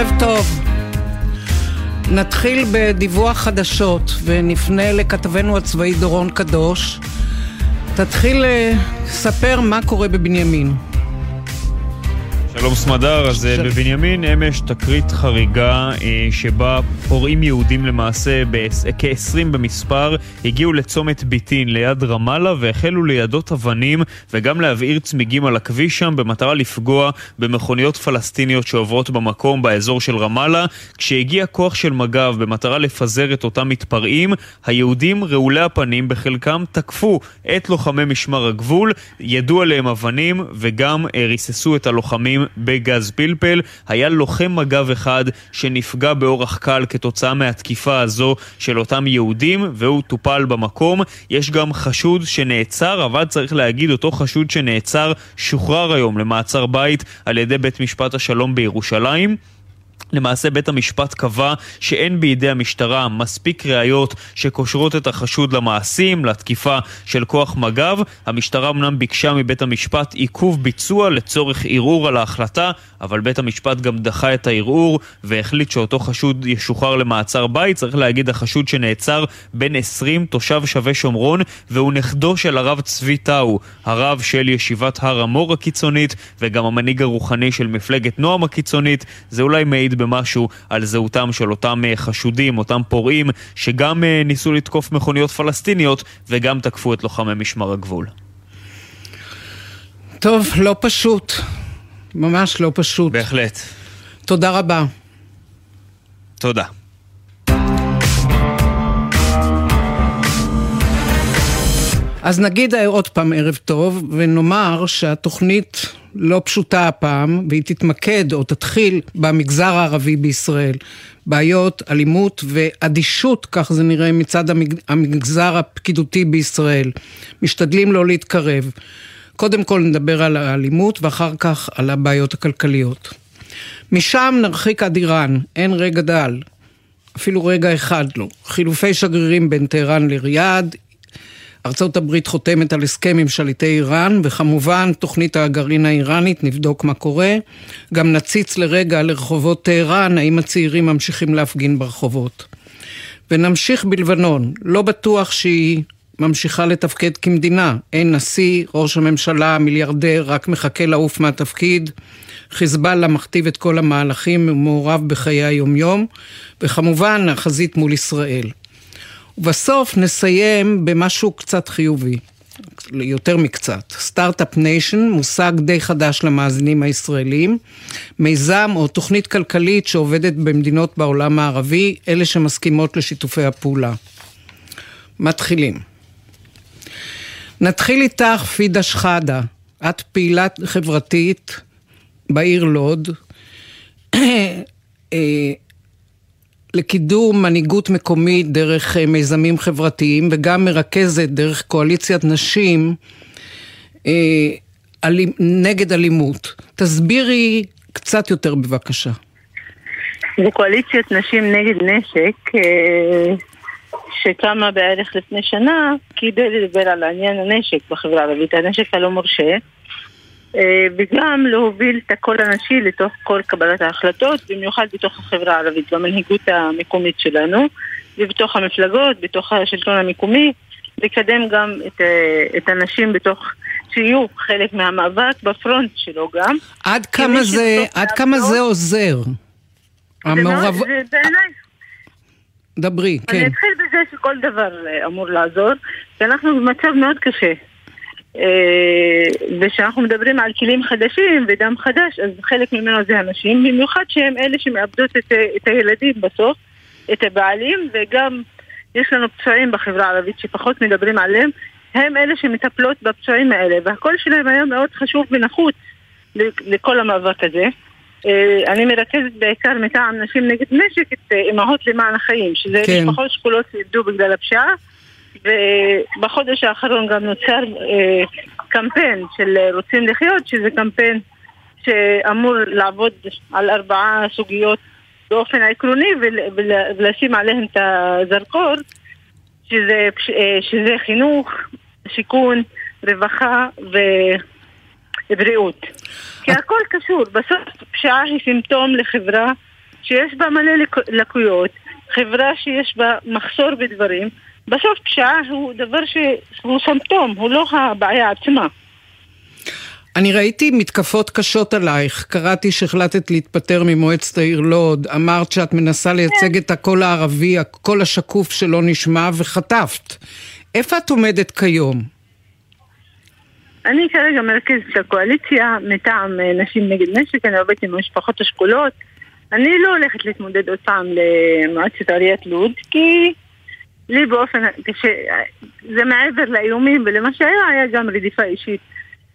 ערב טוב. נתחיל בדיווח חדשות ונפנה לכתבנו הצבאי דורון קדוש. תתחיל לספר אה, מה קורה בבנימין. שלום סמדר, אז אה, של... בבנימין אמש תקרית חריגה אה, שבה פורעים יהודים למעשה, כ-20 במספר, הגיעו לצומת ביטין ליד רמאללה והחלו לידות אבנים וגם להבעיר צמיגים על הכביש שם במטרה לפגוע במכוניות פלסטיניות שעוברות במקום באזור של רמאללה. כשהגיע כוח של מג"ב במטרה לפזר את אותם מתפרעים, היהודים רעולי הפנים בחלקם תקפו את לוחמי משמר הגבול, ידו עליהם אבנים וגם אה, ריססו את הלוחמים בגז פלפל. היה לוחם מג"ב אחד שנפגע באורח קל כתוצאה מהתקיפה הזו של אותם יהודים, והוא טופל במקום. יש גם חשוד שנעצר, אבל צריך להגיד, אותו חשוד שנעצר שוחרר היום למעצר בית על ידי בית משפט השלום בירושלים. למעשה בית המשפט קבע שאין בידי המשטרה מספיק ראיות שקושרות את החשוד למעשים, לתקיפה של כוח מג"ב. המשטרה אמנם ביקשה מבית המשפט עיכוב ביצוע לצורך ערעור על ההחלטה, אבל בית המשפט גם דחה את הערעור והחליט שאותו חשוד ישוחרר למעצר בית. צריך להגיד, החשוד שנעצר בן 20, תושב שווה שומרון, והוא נכדו של הרב צבי טאו, הרב של ישיבת הר המור הקיצונית, וגם המנהיג הרוחני של מפלגת נועם הקיצונית. זה אולי מעיד במשהו על זהותם של אותם אה, חשודים, אותם פורעים, שגם אה, ניסו לתקוף מכוניות פלסטיניות וגם תקפו את לוחמי משמר הגבול. טוב, לא פשוט. ממש לא פשוט. בהחלט. תודה רבה. תודה. אז נגיד עוד פעם ערב טוב, ונאמר שהתוכנית לא פשוטה הפעם, והיא תתמקד או תתחיל במגזר הערבי בישראל. בעיות, אלימות ואדישות, כך זה נראה מצד המגזר הפקידותי בישראל. משתדלים לא להתקרב. קודם כל נדבר על האלימות ואחר כך על הבעיות הכלכליות. משם נרחיק עד איראן, אין רגע דל, אפילו רגע אחד לא. חילופי שגרירים בין טהרן לריאד, ארצות הברית חותמת על הסכם עם שליטי איראן, וכמובן תוכנית הגרעין האיראנית, נבדוק מה קורה. גם נציץ לרגע לרחובות טהרן, האם הצעירים ממשיכים להפגין ברחובות. ונמשיך בלבנון, לא בטוח שהיא ממשיכה לתפקד כמדינה. אין נשיא, ראש הממשלה, מיליארדר, רק מחכה לעוף מהתפקיד. חיזבאללה מכתיב את כל המהלכים ומעורב בחיי היומיום, וכמובן החזית מול ישראל. ובסוף נסיים במשהו קצת חיובי, יותר מקצת. Start-Up Nation, מושג די חדש למאזינים הישראלים, מיזם או תוכנית כלכלית שעובדת במדינות בעולם הערבי, אלה שמסכימות לשיתופי הפעולה. מתחילים. נתחיל איתך, פידה שחאדה. את פעילה חברתית בעיר לוד. לקידום מנהיגות מקומית דרך אה, מיזמים חברתיים וגם מרכזת דרך קואליציית נשים אה, אלים, נגד אלימות. תסבירי קצת יותר בבקשה. זה קואליציית נשים נגד נשק אה, שקמה בערך לפני שנה כדי לדבר על עניין הנשק בחברה הערבית, הנשק הלא מורשה. אה, וגם להוביל את הקול הנשי לתוך כל קבלת ההחלטות, במיוחד בתוך החברה הערבית, במנהיגות המקומית שלנו, ובתוך המפלגות, בתוך השלטון המקומי, לקדם גם את, אה, את הנשים בתוך, שיהיו חלק מהמאבק בפרונט שלו גם. עד כמה זה, עד כמה זה עוזר? המעורב... זה בעיניי. דברי, כן. אני אתחיל בזה שכל דבר אה, אמור לעזור, כי אנחנו במצב מאוד קשה. אה, וכשאנחנו מדברים על כלים חדשים ודם חדש, אז חלק ממנו זה הנשים, במיוחד שהם אלה שמאבדות את, את הילדים בסוף, את הבעלים, וגם יש לנו פצועים בחברה הערבית שפחות מדברים עליהם, הם אלה שמטפלות בפצועים האלה, והקול שלהם היה מאוד חשוב ונחוץ לכל המאבק הזה. אה, אני מרכזת בעיקר מטעם נשים נגד נשק את אה, אימהות למען החיים, שזה כן. משפחות שכולות שאיבדו בגלל הפשיעה. ובחודש האחרון גם נוצר אה, קמפיין של רוצים לחיות, שזה קמפיין שאמור לעבוד על ארבעה סוגיות באופן עקרוני ולשים עליהן את הזרקור, שזה, אה, שזה חינוך, שיכון, רווחה ובריאות. כי הכל קשור, בסוף פשיעה היא סימפטום לחברה שיש בה מלא לקויות, חברה שיש בה מחסור בדברים, בסוף פשיעה הוא דבר שהוא סימפטום, הוא לא הבעיה עצמה. אני ראיתי מתקפות קשות עלייך, קראתי שהחלטת להתפטר ממועצת העיר לוד, אמרת שאת מנסה לייצג את הקול הערבי, הקול השקוף שלא נשמע, וחטפת. איפה את עומדת כיום? אני כרגע מרכזת הקואליציה מטעם אה, נשים נגד נשק, אני עובדת עם המשפחות השכולות. אני לא הולכת להתמודד עוד פעם למועצת עיריית לוד, כי לי באופן קשה, זה מעבר לאיומים ולמה שהיה, היה גם רדיפה אישית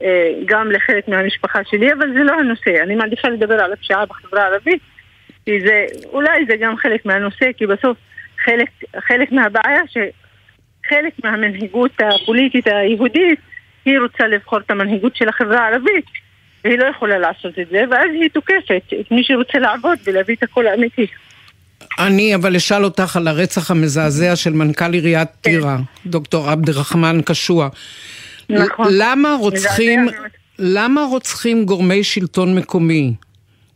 אה, גם לחלק מהמשפחה שלי, אבל זה לא הנושא. אני מעדיפה לדבר על הפשיעה בחברה הערבית, כי זה, אולי זה גם חלק מהנושא, כי בסוף חלק, חלק מהבעיה שחלק מהמנהיגות הפוליטית היהודית היא רוצה לבחור את המנהיגות של החברה הערבית והיא לא יכולה לעשות את זה, ואז היא תוקפת את מי שרוצה לעבוד ולהביא את הקול האמיתי. אני אבל אשאל אותך על הרצח המזעזע של מנכ"ל עיריית כן. טירה, דוקטור עבד רחמן קשוע. נכון. למה רוצחים, למה רוצחים גורמי שלטון מקומי?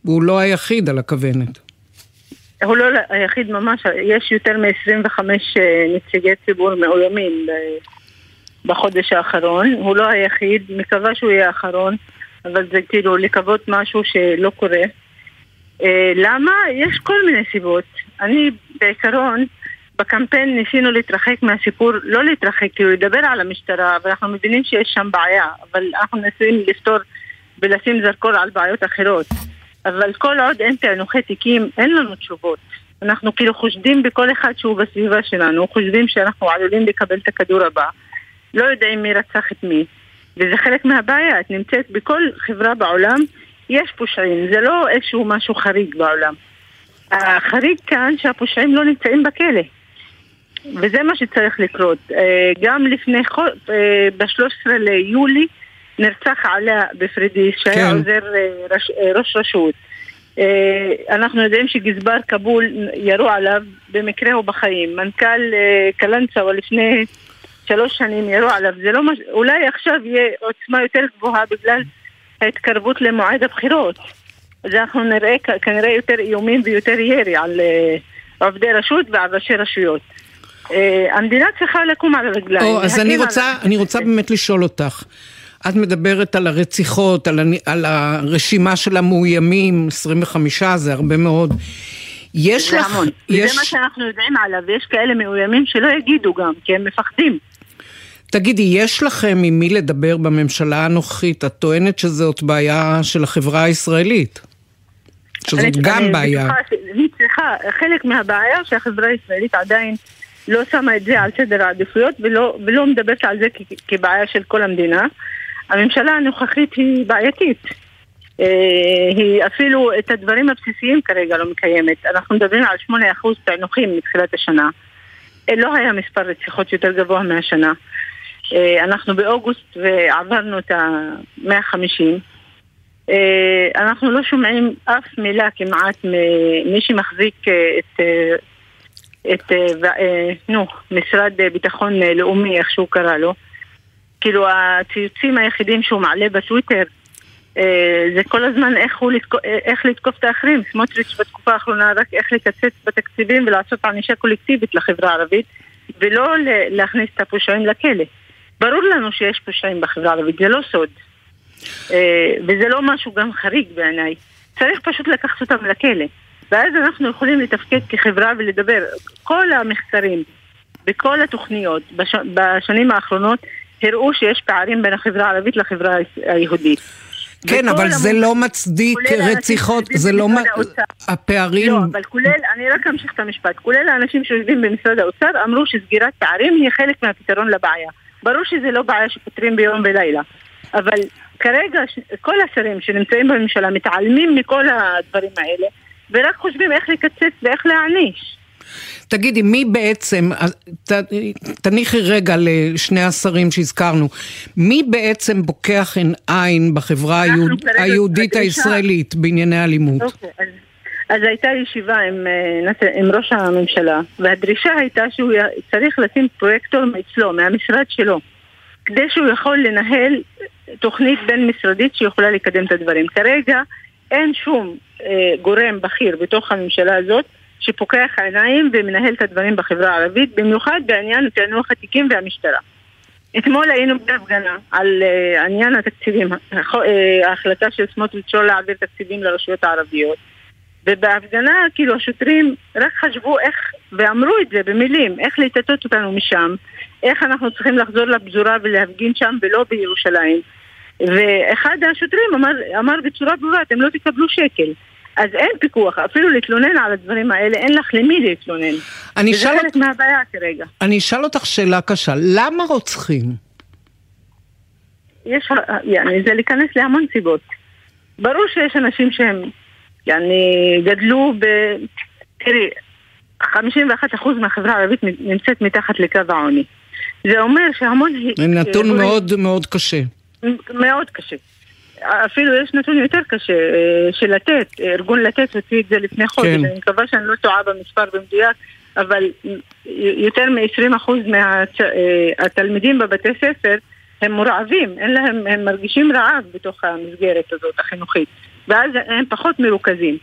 הוא לא היחיד על הכוונת. הוא לא היחיד ממש, יש יותר מ-25 אה, נציגי ציבור מאוימים בחודש האחרון. הוא לא היחיד, מקווה שהוא יהיה האחרון, אבל זה כאילו לקוות משהו שלא קורה. אה, למה? יש כל מיני סיבות. אני בעיקרון, בקמפיין ניסינו להתרחק מהסיפור, לא להתרחק, כאילו לדבר על המשטרה, ואנחנו מבינים שיש שם בעיה, אבל אנחנו מנסים לפתור ולשים זרקור על בעיות אחרות. אבל כל עוד אין פענוחי תיקים, אין לנו תשובות. אנחנו כאילו חושדים בכל אחד שהוא בסביבה שלנו, חושדים שאנחנו עלולים לקבל את הכדור הבא. לא יודעים מי רצח את מי. וזה חלק מהבעיה, את נמצאת בכל חברה בעולם, יש פושעים, זה לא איזשהו משהו חריג בעולם. החריג כאן שהפושעים לא נמצאים בכלא. וזה מה שצריך לקרות. אה, גם לפני, אה, ב-13 ליולי נרצח עליה בפרידיס, שהיה כן. עוזר אה, ראש, ראש רשות. אנחנו יודעים שגזבר כבול ירו עליו, במקרה הוא בחיים. מנכ"ל קלנסווה לפני שלוש שנים ירו עליו, זה לא מש... אולי עכשיו יהיה עוצמה יותר גבוהה בגלל ההתקרבות למועד הבחירות. אז אנחנו נראה כנראה יותר איומים ויותר ירי על uh, עובדי רשות ועל ראשי רשויות. Uh, המדינה צריכה לקום על הרגליים. או, אז אני רוצה. אני רוצה באמת לשאול אותך. את מדברת על הרציחות, על, על הרשימה של המאוימים, 25 זה הרבה מאוד. יש זה לך... המון. יש... זה מה שאנחנו יודעים עליו, ויש כאלה מאוימים שלא יגידו גם, כי הם מפחדים. תגידי, יש לכם עם מי לדבר בממשלה הנוכחית? את טוענת שזאת בעיה של החברה הישראלית. אני, גם בעיה. היא צריכה, חלק מהבעיה שהחברה הישראלית עדיין לא שמה את זה על סדר העדיפויות ולא, ולא מדברת על זה כ, כבעיה של כל המדינה. הממשלה הנוכחית היא בעייתית. אה, היא אפילו את הדברים הבסיסיים כרגע לא מקיימת. אנחנו מדברים על 8% פענוחים מתחילת השנה. אה, לא היה מספר רציחות יותר גבוה מהשנה. אה, אנחנו באוגוסט ועברנו את ה-150. אה, אנחנו לא שומעים אף מילה כמעט ממי שמחזיק את, את נו, משרד ביטחון לאומי, איך שהוא קרא לו. כאילו הציוצים היחידים שהוא מעלה בטוויטר זה כל הזמן איך, הוא לתקוף, איך לתקוף את האחרים. סמוטריץ' בתקופה האחרונה רק איך לקצץ בתקציבים ולעשות ענישה קולקטיבית לחברה הערבית ולא להכניס את הפושעים לכלא. ברור לנו שיש פושעים בחברה הערבית, זה לא סוד. אה, וזה לא משהו גם חריג בעיניי. צריך פשוט לקחת אותם לכלא. ואז אנחנו יכולים לתפקד כחברה ולדבר. כל המחקרים בכל התוכניות בש... בשנים האחרונות הראו שיש פערים בין החברה הערבית לחברה היהודית. כן, אבל זה לא מצדיק רציחות, זה לא... הפערים... לא, אבל כולל, אני רק אמשיך את המשפט, כולל האנשים שיושבים במשרד האוצר אמרו שסגירת פערים היא חלק מהפתרון לבעיה. ברור שזה לא בעיה שפותרים ביום ולילה, אבל כרגע כל השרים שנמצאים בממשלה מתעלמים מכל הדברים האלה ורק חושבים איך לקצץ ואיך להעניש. תגידי, מי בעצם, ת, תניחי רגע לשני השרים שהזכרנו, מי בעצם בוקח עין עין בחברה היהוד, היהודית הישראלית בענייני אלימות? אוקיי, אז, אז הייתה ישיבה עם, אה, עם ראש הממשלה, והדרישה הייתה שהוא צריך לשים פרויקטור אצלו, מהמשרד שלו, כדי שהוא יכול לנהל תוכנית בין משרדית שיכולה לקדם את הדברים. כרגע אין שום אה, גורם בכיר בתוך הממשלה הזאת שפוקח עיניים ומנהל את הדברים בחברה הערבית, במיוחד בעניין פענוח התיקים והמשטרה. אתמול היינו בהפגנה על uh, עניין התקציבים, uh, ההחלטה של סמוטריץ' לא להעביר תקציבים לרשויות הערביות. ובהפגנה, כאילו, השוטרים רק חשבו איך, ואמרו את זה במילים, איך לטטות אותנו משם, איך אנחנו צריכים לחזור לפזורה ולהפגין שם ולא בירושלים. ואחד השוטרים אמר, אמר בצורה ברורה, אתם לא תקבלו שקל. אז אין פיקוח, אפילו להתלונן על הדברים האלה, אין לך למי להתלונן. אני וזה חלק אות... מהבעיה כרגע. אני אשאל אותך שאלה קשה, למה רוצחים? יש, יעני, זה להיכנס להמון סיבות. ברור שיש אנשים שהם, יעני, גדלו ב... תראי, 51% מהחברה הערבית נמצאת מתחת לקו העוני. זה אומר שהמון... נתון מאוד מאוד קשה. מאוד קשה. אפילו יש נתון יותר קשה, אה, של לתת, ארגון לתת הוציא את זה לפני חודש, כן. אני מקווה שאני לא טועה במספר במדויק, אבל יותר מ-20% מהתלמידים אה, בבתי ספר הם מורעבים, אין להם, הם מרגישים רעב בתוך המסגרת הזאת החינוכית, ואז הם פחות מרוכזים,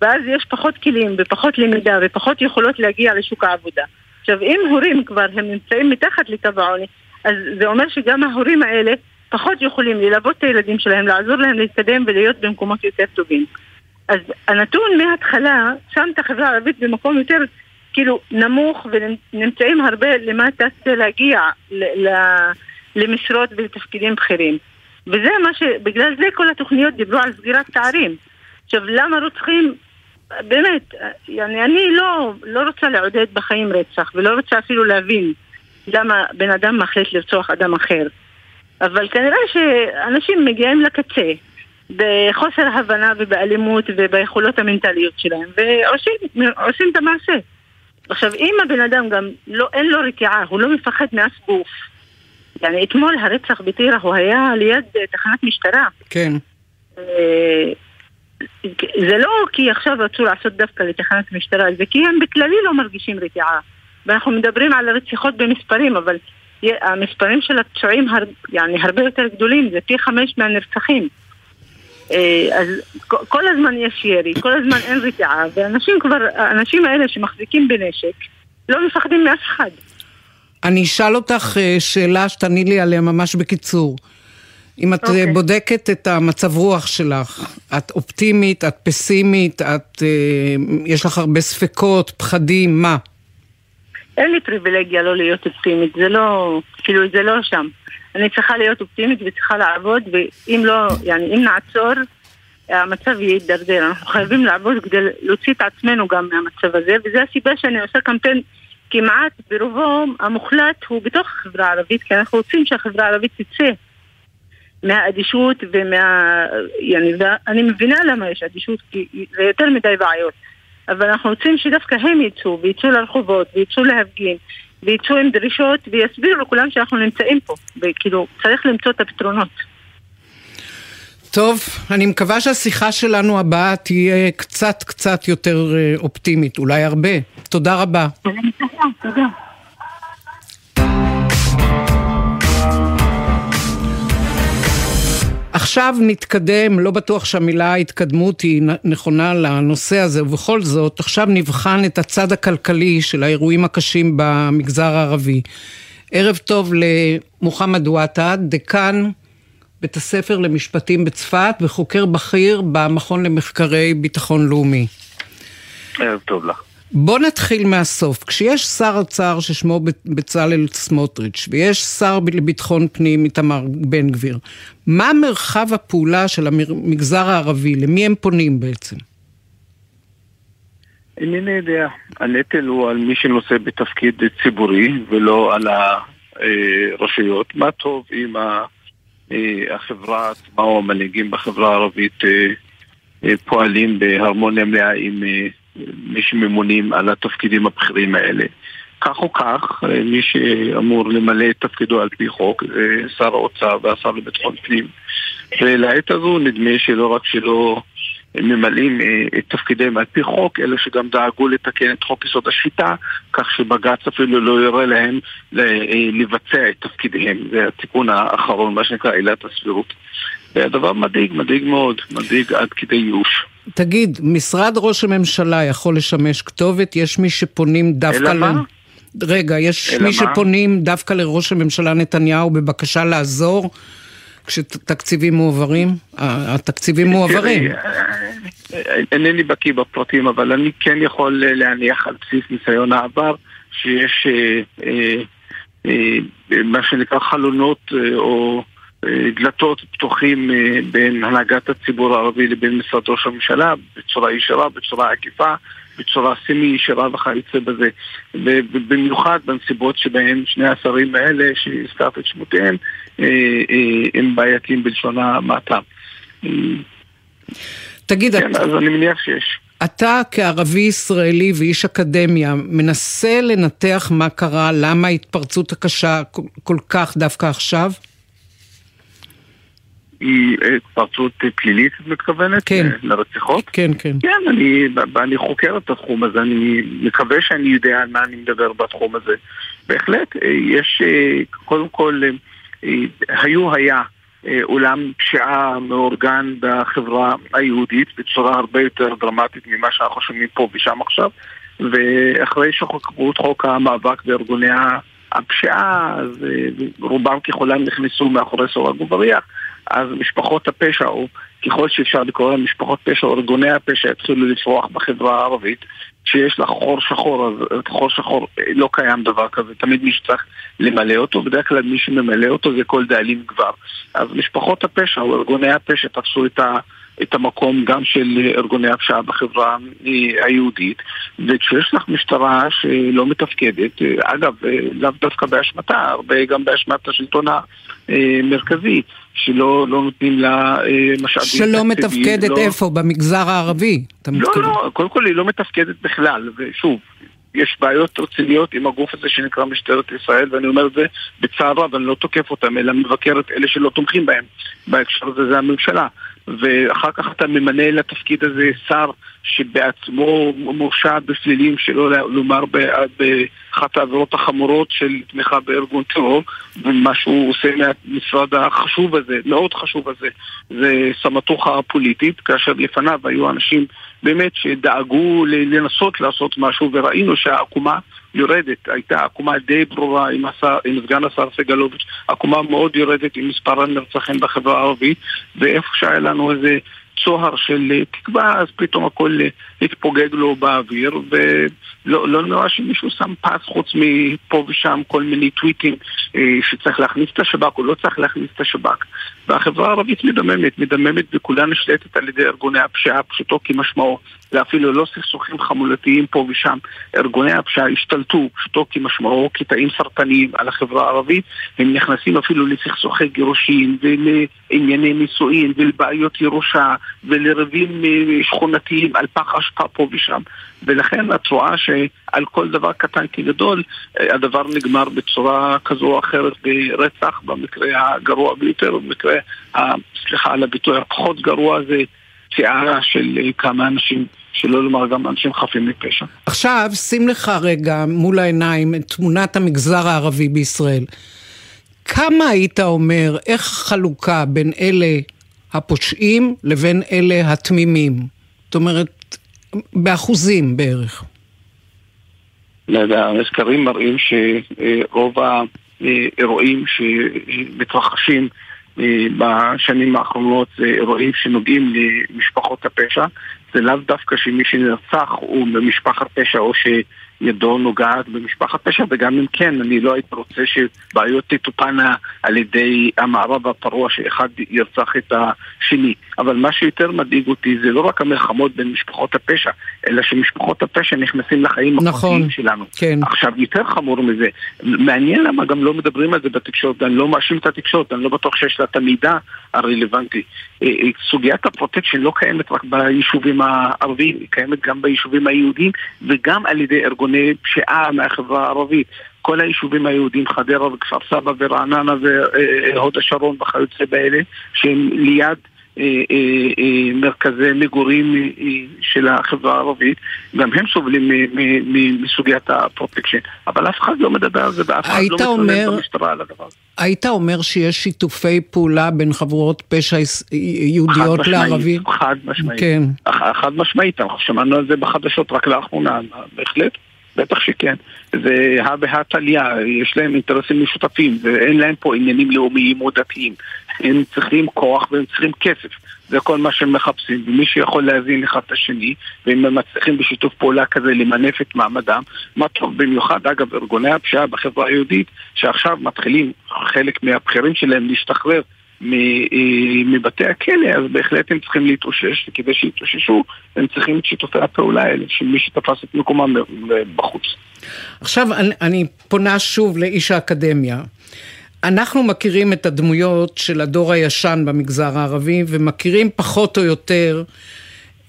ואז יש פחות כלים ופחות למידה ופחות יכולות להגיע לשוק העבודה. עכשיו, אם הורים כבר הם נמצאים מתחת לקו העוני, אז זה אומר שגם ההורים האלה פחות יכולים ללוות את הילדים שלהם, לעזור להם להתקדם ולהיות במקומות יותר טובים. אז הנתון מההתחלה שם את החברה הערבית במקום יותר כאילו נמוך ונמצאים הרבה למטה כדי להגיע למשרות ולתפקידים בכירים. וזה מה ש... בגלל זה כל התוכניות דיברו על סגירת פערים. עכשיו, למה רוצחים? באמת, אני, אני לא, לא רוצה לעודד בחיים רצח, ולא רוצה אפילו להבין למה בן אדם מחליט לרצוח אדם אחר. אבל כנראה שאנשים מגיעים לקצה בחוסר הבנה ובאלימות וביכולות המנטליות שלהם ועושים את המעשה. עכשיו, אם הבן אדם גם לא, אין לו רתיעה, הוא לא מפחד מאף גוף. يعني אתמול הרצח בטירה הוא היה ליד תחנת משטרה. כן. אה, זה לא כי עכשיו רצו לעשות דווקא לתחנת משטרה, זה כי הם בכללי לא מרגישים רתיעה. ואנחנו מדברים על הרציחות במספרים, אבל המספרים של הפצועים הר, يعني, הרבה יותר גדולים, זה פי חמש מהנרצחים. אה, אז כל הזמן יש ירי, כל הזמן אין רתיעה, ואנשים כבר, האנשים האלה שמחזיקים בנשק, לא מפחדים מאף אחד. אני אשאל אותך אה, שאלה שתעני לי עליה ממש בקיצור. אם את okay. אה, אוקיי. בודקת את המצב רוח שלך, את אופטימית, את פסימית, את, יש לך הרבה ספקות, פחדים, מה? אין לי פריבילגיה לא להיות אופטימית, זה לא, כאילו זה לא שם. אני צריכה להיות אופטימית וצריכה לעבוד, ואם לא, يعني, אם נעצור, המצב יידרדר. אנחנו חייבים לעבוד כדי להוציא את עצמנו גם מהמצב הזה, וזו הסיבה שאני עושה קמפיין כמעט ברובו המוחלט הוא בתוך החברה הערבית, כי אנחנו רוצים שהחברה הערבית תצא מהאדישות ומה... يعني, אני מבינה למה יש אדישות, כי זה יותר מדי בעיות. אבל אנחנו רוצים שדווקא הם יצאו, ויצאו לרחובות, ויצאו להפגין, ויצאו עם דרישות, ויסבירו לכולם שאנחנו נמצאים פה, וכאילו, צריך למצוא את הפתרונות. טוב, אני מקווה שהשיחה שלנו הבאה תהיה קצת קצת יותר אה, אופטימית, אולי הרבה. תודה רבה. תודה. עכשיו נתקדם, לא בטוח שהמילה התקדמות היא נכונה לנושא הזה, ובכל זאת, עכשיו נבחן את הצד הכלכלי של האירועים הקשים במגזר הערבי. ערב טוב למוחמד וואטה, דקן בית הספר למשפטים בצפת וחוקר בכיר במכון למחקרי ביטחון לאומי. ערב טוב לך. בוא נתחיל מהסוף. כשיש שר אוצר ששמו בצלאל סמוטריץ' ויש שר לביטחון פנים איתמר בן גביר, מה מרחב הפעולה של המגזר הערבי? למי הם פונים בעצם? אינני יודע. הנטל הוא על מי שנושא בתפקיד ציבורי ולא על הרשויות. מה טוב אם החברה עצמה או המנהיגים בחברה הערבית אה, אה, פועלים בהרמוניה מלאה עם אה, מי שממונים על התפקידים הבכירים האלה. כך או כך, מי שאמור למלא את תפקידו על פי חוק זה שר האוצר והשר לביטחון פנים. ולעת הזו נדמה שלא רק שלא ממלאים אה, את תפקידיהם על פי חוק, אלא שגם דאגו לתקן את חוק יסוד השפיטה, כך שבג"ץ אפילו לא יורה להם אה, לבצע את תפקידיהם. זה התיקון האחרון, מה שנקרא עילת הסבירות. והדבר מדאיג, מדאיג מאוד, מדאיג עד כדי ייאוש. תגיד, משרד ראש הממשלה יכול לשמש כתובת? יש מי שפונים דווקא... אלא מה? רגע, יש מי מה? שפונים דווקא לראש הממשלה נתניהו בבקשה לעזור כשתקציבים מועברים? התקציבים מועברים. תראי, אה, אינני בקיא בפרטים, אבל אני כן יכול אה, להניח על בסיס ניסיון העבר שיש אה, אה, אה, מה שנקרא חלונות אה, או אה, דלתות פתוחים אה, בין הנהגת הציבור הערבי לבין משרד ראש הממשלה בצורה ישירה, בצורה עקיפה, בצורה סמי ישירה וכיוצא בזה. ובמיוחד בנסיבות שבהן שני השרים האלה שהזכרת את שמותיהם אה, אה, הם בעייתיים בלשון המעטה. אה, תגיד, כן, אתה- אז אני מניח שיש. אתה כערבי ישראלי ואיש אקדמיה מנסה לנתח מה קרה, למה ההתפרצות הקשה כל- כל כך דווקא עכשיו? אה, התפרצות פלילית, את מתכוונת? כן. אה, לרציחות? כן, כן. כן, אני, אני חוקר את התחום הזה, אני מקווה שאני יודע על מה אני מדבר בתחום הזה. בהחלט, אה, יש, קודם כל, היו, היה עולם פשיעה מאורגן בחברה היהודית בצורה הרבה יותר דרמטית ממה שאנחנו שומעים פה ושם עכשיו, ואחרי שחוקקו את חוק המאבק בארגוני הפשיעה, אז רובם ככולם נכנסו מאחורי סורג ובריח. אז משפחות הפשע, או ככל שאפשר לקרוא להם משפחות פשע, או ארגוני הפשע התחילו לפרוח בחברה הערבית, שיש לה חור שחור, אז חור שחור אה, לא קיים דבר כזה, תמיד מי שצריך למלא אותו, בדרך כלל מי שממלא אותו זה כל דאלים גבר. אז משפחות הפשע, או ארגוני הפשע, תפסו את ה... את המקום גם של ארגוני הפשיעה בחברה אה, היהודית. וכשיש לך משטרה שלא מתפקדת, אה, אגב, לאו דווקא באשמתה, הרבה גם באשמת השלטון המרכזי, שלא לא נותנים לה אה, משאבים שלא מתפקדת לא- איפה? במגזר הערבי? אתה לא, מתכוון? לא, קודם כל היא לא מתפקדת בכלל, ושוב, יש בעיות רציניות עם הגוף הזה שנקרא משטרת ישראל, ואני אומר את זה בצער רב, אני לא תוקף אותם, אלא מבקר את אלה שלא תומכים בהם. בהקשר הזה זה הממשלה. ואחר כך אתה ממנה לתפקיד הזה שר שבעצמו מורשע בפלילים, שלא לומר באחת העבירות החמורות של תמיכה בארגון טרור, ומה שהוא עושה מהמשרד החשוב הזה, מאוד חשוב הזה, זה סמטוחה פוליטית, כאשר לפניו היו אנשים באמת שדאגו לנסות לעשות משהו, וראינו שהעקומה יורדת, הייתה עקומה די ברורה עם, השר, עם סגן השר סגלוביץ', עקומה מאוד יורדת עם מספר הנרצחים בחברה הערבית, ואיפה שהיה לנו איזה צוהר של אה, תקווה, אז פתאום הכל אה, התפוגג לו באוויר, ולא לא נראה שמישהו שם פס חוץ מפה ושם כל מיני טוויטים אה, שצריך להכניס את השב"כ או לא צריך להכניס את השב"כ. והחברה הערבית מדממת, מדממת וכולה נשלטת על ידי ארגוני הפשיעה, פשוטו כמשמעו. זה אפילו לא סכסוכים חמולתיים פה ושם. ארגוני הפשיעה השתלטו, פשוטו כמשמעו, קטעים סרטניים על החברה הערבית. הם נכנסים אפילו לסכסוכי גירושין ולענייני נישואין ולבעיות ירושה ולריבים אה, שכונתיים על פח אשפה פה ושם. ולכן את רואה שעל כל דבר קטן כגדול, אה, הדבר נגמר בצורה כזו או אחרת ברצח, במקרה הגרוע ביותר, במקרה, סליחה על הביטוי הפחות גרוע זה פציעה של אה, כמה אנשים, שלא לומר גם אנשים חפים מפשע. עכשיו, שים לך רגע מול העיניים את תמונת המגזר הערבי בישראל. כמה היית אומר, איך החלוקה בין אלה הפושעים לבין אלה התמימים? זאת אומרת, באחוזים בערך. המזכרים מראים שרוב האירועים שמתרחשים אה, בשנים האחרונות זה אירועים שנוגעים למשפחות הפשע. זה לאו דווקא שמי שנרצח הוא במשפחת פשע או שידו נוגעת במשפחת פשע, וגם אם כן, אני לא הייתי רוצה שבעיות תטופנה על ידי המערב הפרוע שאחד ירצח את השני. אבל מה שיותר מדאיג אותי זה לא רק המלחמות בין משפחות הפשע, אלא שמשפחות הפשע נכנסים לחיים נכון, הפרטיים שלנו. כן. עכשיו, יותר חמור מזה, מעניין למה גם לא מדברים על זה בתקשורת, אני לא מאשים את התקשורת, אני לא בטוח שיש לה את המידע הרלוונטי. אה, אה, סוגיית הפרוטקשן לא קיימת רק ביישובים הערביים, היא קיימת גם ביישובים היהודיים וגם על ידי ארגוני פשיעה מהחברה הערבית. כל היישובים היהודיים, חדרה וכפר סבא ורעננה והוד השרון וכיוצא באלה, שהם ליד מרכזי מגורים של החברה הערבית, גם הם סובלים מסוגיית הפרוטקשן, אבל אף אחד לא מדבר על זה ואף אחד לא מתלונן במשטרה על הדבר הזה. היית אומר שיש שיתופי פעולה בין חבורות פשע יהודיות לערבים? חד משמעית, כן. חד משמעית, אנחנו שמענו על זה בחדשות רק לאחרונה, בהחלט. בטח שכן. זה הא בהא תליא, יש להם אינטרסים משותפים, ואין להם פה עניינים לאומיים או דתיים. הם צריכים כוח והם צריכים כסף. זה כל מה שהם מחפשים, ומי שיכול להזין אחד את השני, ואם הם מצליחים בשיתוף פעולה כזה למנף את מעמדם, מה טוב במיוחד, אגב, ארגוני הפשיעה בחברה היהודית, שעכשיו מתחילים חלק מהבכירים שלהם להשתחרר מבתי הכלא, אז בהחלט הם צריכים להתאושש, וכדי שיתאוששו, הם צריכים את שיתופי הפעולה האלה, של מי שתפס את מקומם בחוץ. עכשיו אני, אני פונה שוב לאיש האקדמיה. אנחנו מכירים את הדמויות של הדור הישן במגזר הערבי, ומכירים פחות או יותר,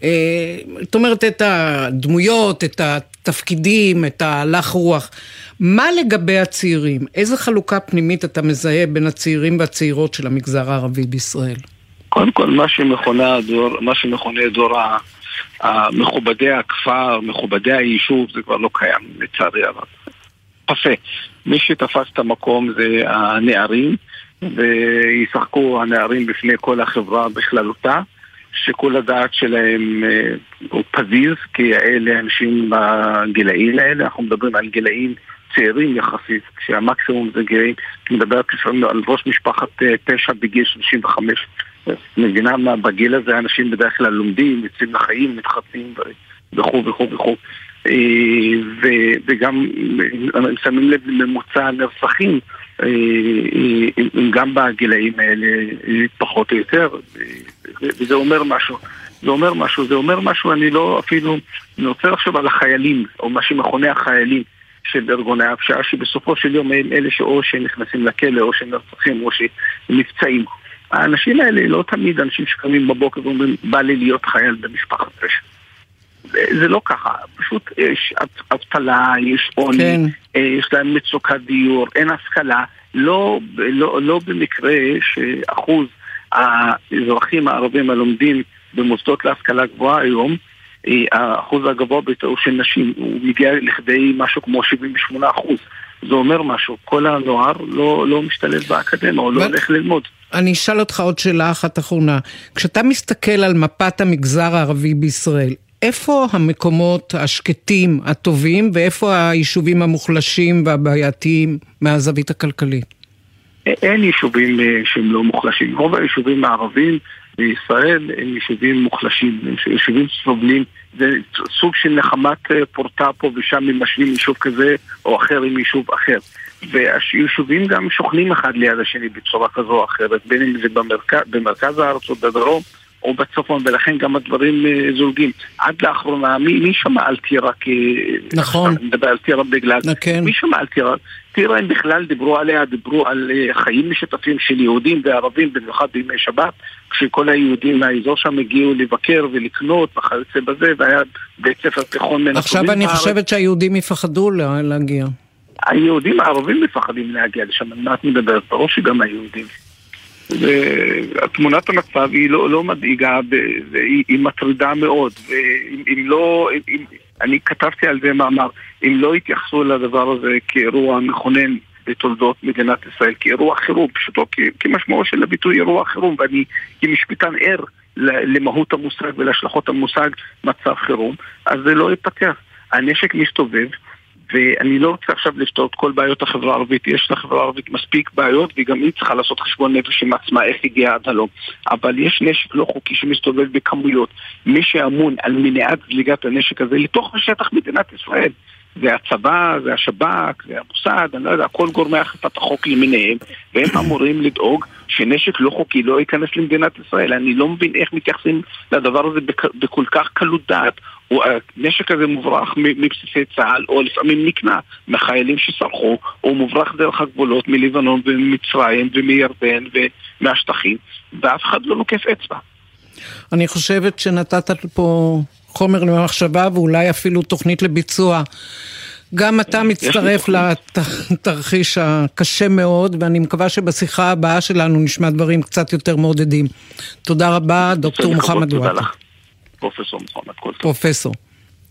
אה, זאת אומרת, את הדמויות, את התפקידים, את ההלך רוח. מה לגבי הצעירים? איזה חלוקה פנימית אתה מזהה בין הצעירים והצעירות של המגזר הערבי בישראל? קודם כל, מה שמכונה הדור, מה שמכונה דור מכובדי הכפר, מכובדי היישוב, זה כבר לא קיים, לצערי הרב. פסה. מי שתפס את המקום זה הנערים, וישחקו הנערים בפני כל החברה בכללותה. שיקול הדעת שלהם אה, הוא פזיז, כי אלה אנשים בגילאים האלה, אנחנו מדברים על גילאים צעירים יחסית, כשהמקסימום זה גילאים, אני מדבר לפעמים על ראש משפחת אה, פשע בגיל 35. מבינה מה, בגיל הזה אנשים בדרך כלל לומדים, יוצאים לחיים, מתחתנים וכו' וכו' וכו'. אה, וגם הם שמים לב לממוצע הנרצחים, גם בגילאים האלה פחות או יותר, וזה אומר משהו. זה אומר משהו, זה אומר משהו, אני לא אפילו, אני רוצה לחשוב על החיילים, או מה שמכונה החיילים של ארגוני הפשיעה, שבסופו של יום הם אלה שאו שנכנסים לכלא, או שנרצחים, או שנפצעים. האנשים האלה לא תמיד אנשים שקמים בבוקר ואומרים, בא לי להיות חייל במשפחת פשע. זה לא ככה, פשוט יש אבטלה, יש עוני, כן. אה, יש להם מצוקת דיור, אין השכלה. לא, לא, לא במקרה שאחוז האזרחים הערבים הלומדים במוסדות להשכלה גבוהה היום, האחוז הגבוה ביותר הוא של נשים, הוא מגיע לכדי משהו כמו 78 אחוז. זה אומר משהו, כל הנוער לא, לא משתלב באקדמיה, או לא הולך ללמוד. אני אשאל אותך עוד שאלה אחת אחרונה. כשאתה מסתכל על מפת המגזר הערבי בישראל, איפה המקומות השקטים, הטובים, ואיפה היישובים המוחלשים והבעייתיים מהזווית הכלכלית? אין יישובים אה, שהם לא מוחלשים. רוב היישובים הערבים בישראל הם יישובים מוחלשים, יישובים סובלים. זה סוג של נחמת אה, פורטה פה ושם הם משווים יישוב כזה או אחר עם יישוב אחר. והיישובים גם שוכנים אחד ליד השני בצורה כזו או אחרת, בין אם זה במרכז, במרכז הארץ או בדרום. או בצפון, ולכן גם הדברים אה, זולגים. עד לאחרונה, מי, מי שמע על טירה כ... נכון. אני מדבר על טירה בגלל... כן. מי שמע על טירה? טירה הם בכלל דיברו עליה, דיברו על אה, חיים משותפים של יהודים וערבים, במיוחד בימי שבת, כשכל היהודים מהאזור שם הגיעו לבקר ולקנות וכיוצא בזה, והיה בית ספר תיכון מן עכשיו אני חושבת שהיהודים יפחדו להגיע. היהודים הערבים מפחדים להגיע לשם, על מה את מדברת? ברור שגם היהודים. ותמונת המצב היא לא, לא מדאיגה, והיא, היא מטרידה מאוד. ואם לא, אם, אני כתבתי על זה מאמר, אם לא יתייחסו לדבר הזה כאירוע מכונן בתולדות מדינת ישראל, כאירוע חירום, פשוטו כמשמעו של הביטוי אירוע חירום, ואני כמשפטן ער למהות המושג ולהשלכות המושג מצב חירום, אז זה לא ייפתח. הנשק מסתובב, ואני לא רוצה עכשיו לפתור את כל בעיות החברה הערבית, יש לחברה הערבית מספיק בעיות וגם היא צריכה לעשות חשבון נפש עם עצמה איך הגיעה עד הלום. אבל יש נשק לא חוקי שמסתובב בכמויות. מי שאמון על מניעת זליגת הנשק הזה לתוך השטח מדינת ישראל זה הצבא, זה השב"כ, זה המוסד, אני לא יודע, כל גורמי אכיפת החוק למיניהם, והם אמורים לדאוג שנשק לא חוקי לא ייכנס למדינת ישראל. אני לא מבין איך מתייחסים לדבר הזה בכל כך קלות דעת. הנשק הזה מוברח מבסיסי צה"ל, או לפעמים נקנה מחיילים שסרחו, או מוברח דרך הגבולות מלבנון וממצרים ומירדן ומהשטחים, ואף אחד לא נוקף אצבע. אני חושבת שנתת פה חומר למחשבה ואולי אפילו תוכנית לביצוע. גם אתה מצטרף לתרחיש הקשה מאוד, ואני מקווה שבשיחה הבאה שלנו נשמע דברים קצת יותר מעודדים. תודה רבה, דוקטור מוחמד וואטה. פרופסור מוחמד, כל טוב. פרופסור,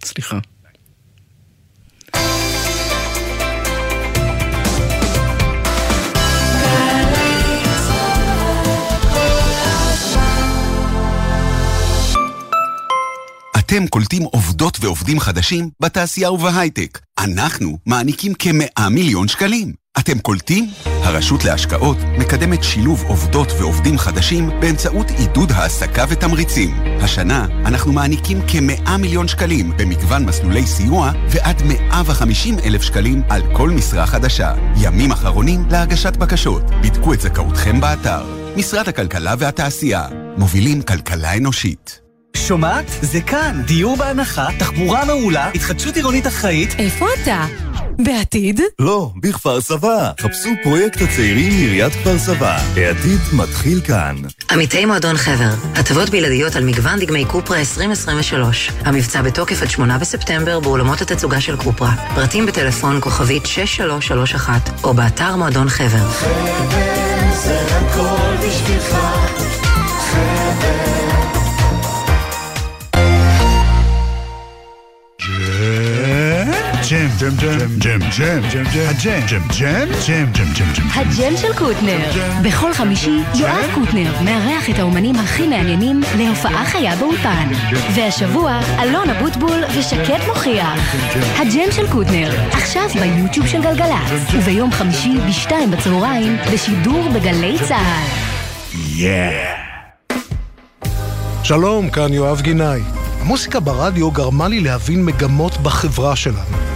סליחה. אתם קולטים עובדות ועובדים חדשים בתעשייה ובהייטק. אנחנו מעניקים כמאה מיליון שקלים. אתם קולטים? הרשות להשקעות מקדמת שילוב עובדות ועובדים חדשים באמצעות עידוד העסקה ותמריצים. השנה אנחנו מעניקים כמאה מיליון שקלים במגוון מסלולי סיוע ועד 150 אלף שקלים על כל משרה חדשה. ימים אחרונים להגשת בקשות. בדקו את זכאותכם באתר. משרד הכלכלה והתעשייה. מובילים כלכלה אנושית. שומעת? זה כאן. דיור בהנחה, תחבורה מעולה, התחדשות עירונית אחראית. איפה אתה? בעתיד? לא, בכפר סבא. חפשו פרויקט הצעירים מעיריית כפר סבא. העתיד מתחיל כאן. עמיתי מועדון חבר, הטבות בלעדיות על מגוון דגמי קופרה 2023. המבצע בתוקף עד 8 בספטמבר באולמות התצוגה של קופרה. פרטים בטלפון כוכבית 6331 או באתר מועדון חבר. חבר זה הכל בשבילך. ג'ם, ג'ם, ג'ם, ג'ם, ג'ם, ג'ם, הג'ם, ג'ם, ג'ם, ג'ם, ג'ם, ג'ם, ג'ם. הג'ם של קוטנר. בכל חמישי יואב קוטנר מארח את האומנים הכי מעניינים להופעה חיה באולפן. והשבוע אלון אבוטבול ושקד מוכיח. הג'ם של קוטנר, עכשיו ביוטיוב של גלגלצ. וביום חמישי בשתיים בצהריים בשידור בגלי צה"ל. יאה. שלום, כאן יואב גינאי. המוסיקה ברדיו גרמה לי להבין מגמות בחברה שלנו.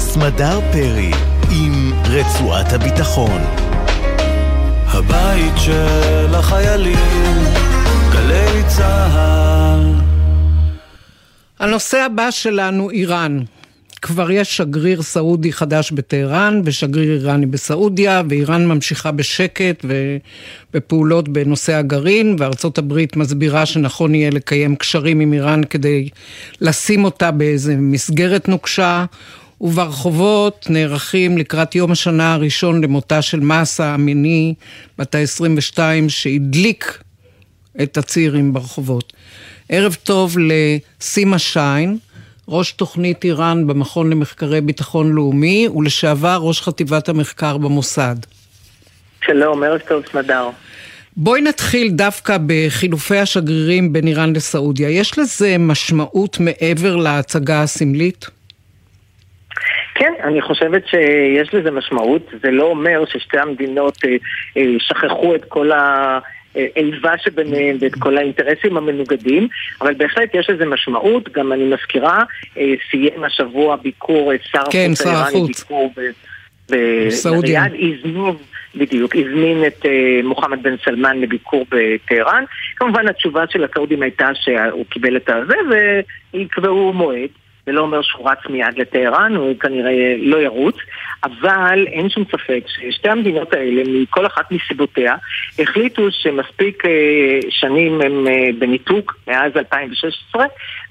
סמדר פרי עם רצועת הביטחון. הבית של החיילים, גלי צה"ל. הנושא הבא שלנו, איראן. כבר יש שגריר סעודי חדש בטהרן ושגריר איראני בסעודיה, ואיראן ממשיכה בשקט ובפעולות בנושא הגרעין, וארצות הברית מסבירה שנכון יהיה לקיים קשרים עם איראן כדי לשים אותה באיזה מסגרת נוקשה. וברחובות נערכים לקראת יום השנה הראשון למותה של מסה המיני, בת ה-22, שהדליק את הצעירים ברחובות. ערב טוב לסימה שיין, ראש תוכנית איראן במכון למחקרי ביטחון לאומי, ולשעבר ראש חטיבת המחקר במוסד. שלום, ערב טוב, סמדר. בואי נתחיל דווקא בחילופי השגרירים בין איראן לסעודיה. יש לזה משמעות מעבר להצגה הסמלית? כן, אני חושבת שיש לזה משמעות. זה לא אומר ששתי המדינות אה, אה, שכחו את כל ה... איבה שביניהם ואת כל האינטרסים המנוגדים, אבל בהחלט יש לזה משמעות. גם אני מזכירה, אה, סיים השבוע ביקור שר כן, החוץ האיראני, ביקור בסעודיה. הזמין, בדיוק, הזמין את מוחמד בן סלמן לביקור בטהרן. כמובן התשובה של הסעודים הייתה שהוא קיבל את הזה ויקבעו מועד. זה לא אומר שהוא רץ מיד לטהרן, הוא כנראה לא ירוץ, אבל אין שום ספק ששתי המדינות האלה, מכל אחת מסיבותיה, החליטו שמספיק אה, שנים הם אה, בניתוק, מאז 2016,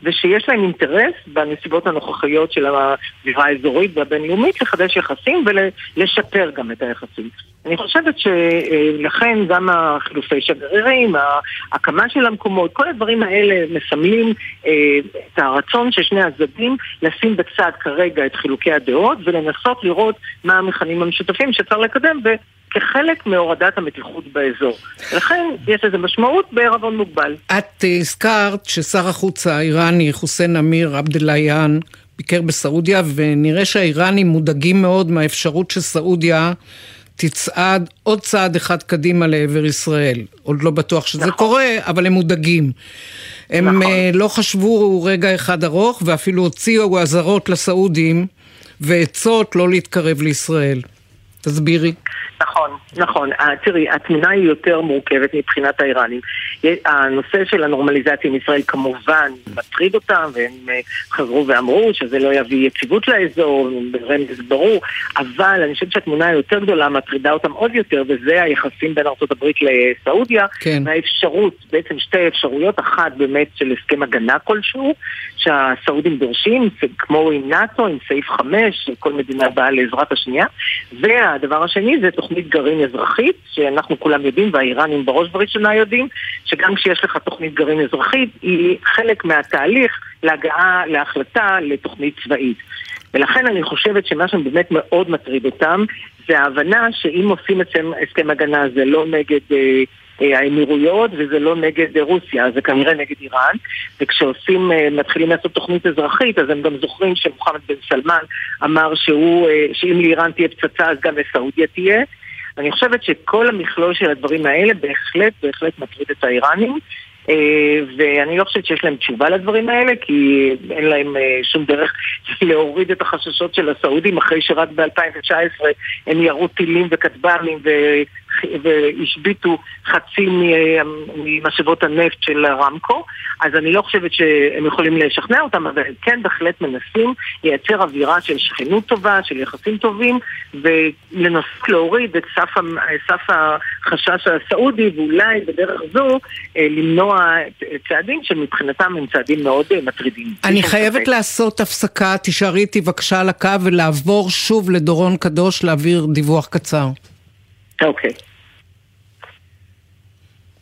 ושיש להם אינטרס בנסיבות הנוכחיות של הזירה האזורית והבינלאומית לחדש יחסים ולשפר גם את היחסים. אני חושבת שלכן גם החילופי שגרירים, ההקמה של המקומות, כל הדברים האלה מסמלים אה, את הרצון של שני הצדדים לשים בצד כרגע את חילוקי הדעות ולנסות לראות מה המכנים המשותפים שצריך לקדם כחלק מהורדת המתיחות באזור. לכן יש לזה משמעות בערבון מוגבל. את הזכרת ששר החוץ האיראני חוסיין אמיר עבדאללהיאן ביקר בסעודיה, ונראה שהאיראנים מודאגים מאוד מהאפשרות שסעודיה תצעד עוד צעד אחד קדימה לעבר ישראל. עוד לא בטוח שזה נכון. קורה, אבל הם מודאגים. הם נכון. אה, לא חשבו רגע אחד ארוך, ואפילו הוציאו אזהרות לסעודים ועצות לא להתקרב לישראל. תסבירי. נכון, נכון. אה, תראי, התמונה היא יותר מורכבת מבחינת האיראנים. הנושא של הנורמליזציה עם ישראל כמובן מטריד אותם, והם אה, חזרו ואמרו שזה לא יביא יציבות לאזור, ברמז ברור, אבל אני חושבת שהתמונה היותר גדולה מטרידה אותם עוד יותר, וזה היחסים בין ארה"ב לסעודיה, כן. והאפשרות, בעצם שתי אפשרויות, אחת באמת של הסכם הגנה כלשהו, שהסעודים דורשים, כמו עם נאט"ו, עם סעיף 5, כל מדינה באה לעזרת השנייה, והדבר השני זה תוכנית גרעין אזרחית, שאנחנו כולם יודעים, והאיראנים בראש ובראשונה יודעים, שגם כשיש לך תוכנית גרעין אזרחית, היא חלק מהתהליך להגעה להחלטה לתוכנית צבאית. ולכן אני חושבת שמה שבאמת מאוד מטריד אותם זה ההבנה שאם עושים הסכם הגנה זה לא נגד אה, האמירויות וזה לא נגד אה, רוסיה, זה כנראה נגד איראן וכשעושים, אה, מתחילים לעשות תוכנית אזרחית אז הם גם זוכרים שמוחמד בן סלמן אמר שהוא, אה, שאם לאיראן תהיה פצצה אז גם לסעודיה תהיה אני חושבת שכל המכלול של הדברים האלה בהחלט, בהחלט מטריד את האיראנים. אה, ואני לא חושבת שיש להם תשובה לדברים האלה, כי אין להם אה, שום דרך להוריד את החששות של הסעודים, אחרי שרק ב-2019 הם ירו טילים וכטב"מים והשביתו חצי ממשאבות הנפט של רמקו, אז אני לא חושבת שהם יכולים לשכנע אותם, אבל הם כן בהחלט מנסים לייצר אווירה של שכנות טובה, של יחסים טובים, ולנסות להוריד את סף, סף החשש הסעודי, ואולי בדרך זו אה, למנוע צעדים שמבחינתם הם צעדים מאוד אה, מטרידים. אני חייבת לעשות הפסקה, תישארי איתי בבקשה על הקו ולעבור שוב לדורון קדוש להעביר דיווח קצר. אוקיי. Okay.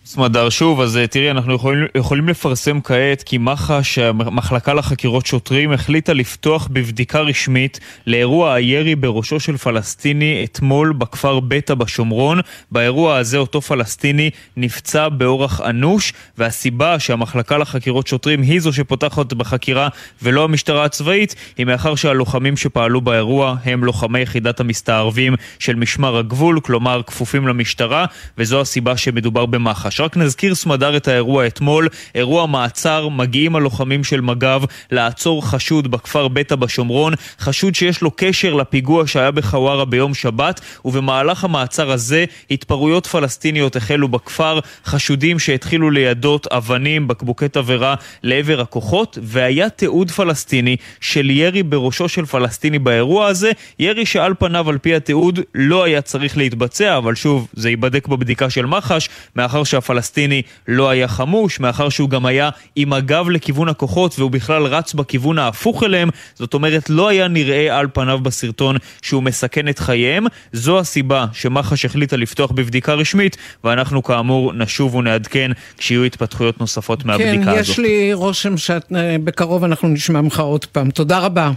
סמדר, שוב, אז אה, תראי, אנחנו יכולים, יכולים לפרסם כעת כי מח"ש, המחלקה לחקירות שוטרים, החליטה לפתוח בבדיקה רשמית לאירוע הירי בראשו של פלסטיני אתמול בכפר בטא בשומרון. באירוע הזה אותו פלסטיני נפצע באורח אנוש, והסיבה שהמחלקה לחקירות שוטרים היא זו שפותחת בחקירה ולא המשטרה הצבאית, היא מאחר שהלוחמים שפעלו באירוע הם לוחמי יחידת המסתערבים של משמר הגבול, כלומר כפופים למשטרה, וזו הסיבה שמדובר במח"ש. רק נזכיר סמדר את האירוע אתמול, אירוע מעצר, מגיעים הלוחמים של מג"ב לעצור חשוד בכפר בטא בשומרון, חשוד שיש לו קשר לפיגוע שהיה בחווארה ביום שבת, ובמהלך המעצר הזה התפרעויות פלסטיניות החלו בכפר, חשודים שהתחילו לידות אבנים, בקבוקי תבערה לעבר הכוחות, והיה תיעוד פלסטיני של ירי בראשו של פלסטיני באירוע הזה, ירי שעל פניו על פי התיעוד לא היה צריך להתבצע, אבל שוב, זה ייבדק בבדיקה של מח"ש, מאחר שה... הפלסטיני לא היה חמוש, מאחר שהוא גם היה עם הגב לכיוון הכוחות והוא בכלל רץ בכיוון ההפוך אליהם, זאת אומרת לא היה נראה על פניו בסרטון שהוא מסכן את חייהם. זו הסיבה שמח"ש החליטה לפתוח בבדיקה רשמית, ואנחנו כאמור נשוב ונעדכן כשיהיו התפתחויות נוספות מהבדיקה כן, הזאת. כן, יש לי רושם שבקרוב אנחנו נשמע ממך עוד פעם. תודה רבה,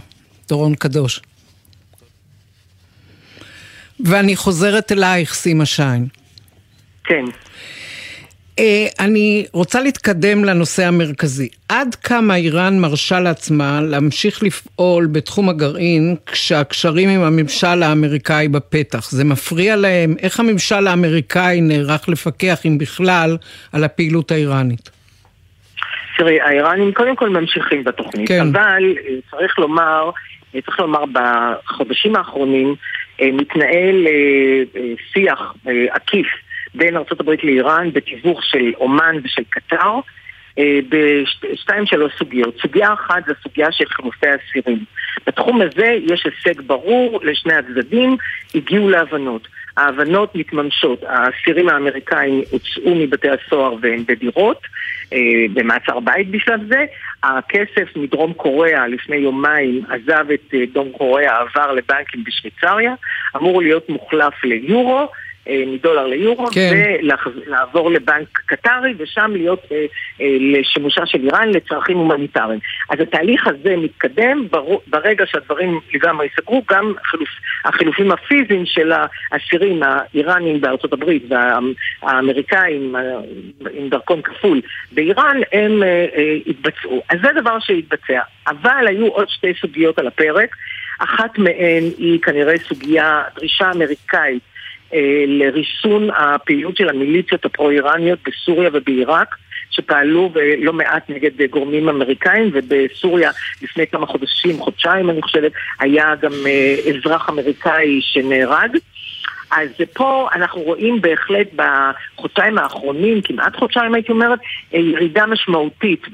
דורון קדוש. ואני חוזרת אלייך, סימה שיין. כן. אה, אני רוצה להתקדם לנושא המרכזי. עד כמה איראן מרשה לעצמה להמשיך לפעול בתחום הגרעין כשהקשרים עם הממשל האמריקאי בפתח? זה מפריע להם? איך הממשל האמריקאי נערך לפקח, אם בכלל, על הפעילות האיראנית? תראי, האיראנים קודם כל ממשיכים בתוכנית, כן. אבל אה, צריך לומר, אה, צריך לומר בחודשים האחרונים מתנהל שיח עקיף בין ארה"ב לאיראן בתיווך של אומן ושל קטר אה, בשתיים שלוש סוגיות. סוגיה אחת זה סוגיה של חילופי אסירים. בתחום הזה יש הישג ברור לשני הצדדים, הגיעו להבנות. ההבנות מתממשות, האסירים האמריקאים הוצאו מבתי הסוהר והם בדירות, אה, במעצר בית בשלב זה. הכסף מדרום קוריאה לפני יומיים עזב את אה, דרום קוריאה, עבר לבנקים בשוויצריה, אמור להיות מוחלף ליורו. אה, מדולר ליורו, כן. ולעבור לבנק קטרי, ושם להיות אה, אה, לשימושה של איראן לצרכים הומניטריים. אז התהליך הזה מתקדם, ברגע שהדברים לגמרי ייסגרו, גם החילופ, החילופים הפיזיים של האסירים האיראנים בארצות הברית והאמריקאים עם דרכון כפול באיראן, הם יתבצעו. אז זה דבר שיתבצע. אבל היו עוד שתי סוגיות על הפרק. אחת מהן היא כנראה סוגיה, דרישה אמריקאית אה, לריסון הפעילות של המיליציות הפרו-איראניות בסוריה ובעיראק. שפעלו לא מעט נגד גורמים אמריקאים, ובסוריה לפני כמה חודשים, חודשיים אני חושבת, היה גם אה, אזרח אמריקאי שנהרג. אז פה אנחנו רואים בהחלט בחודשיים האחרונים, כמעט חודשיים הייתי אומרת, ירידה משמעותית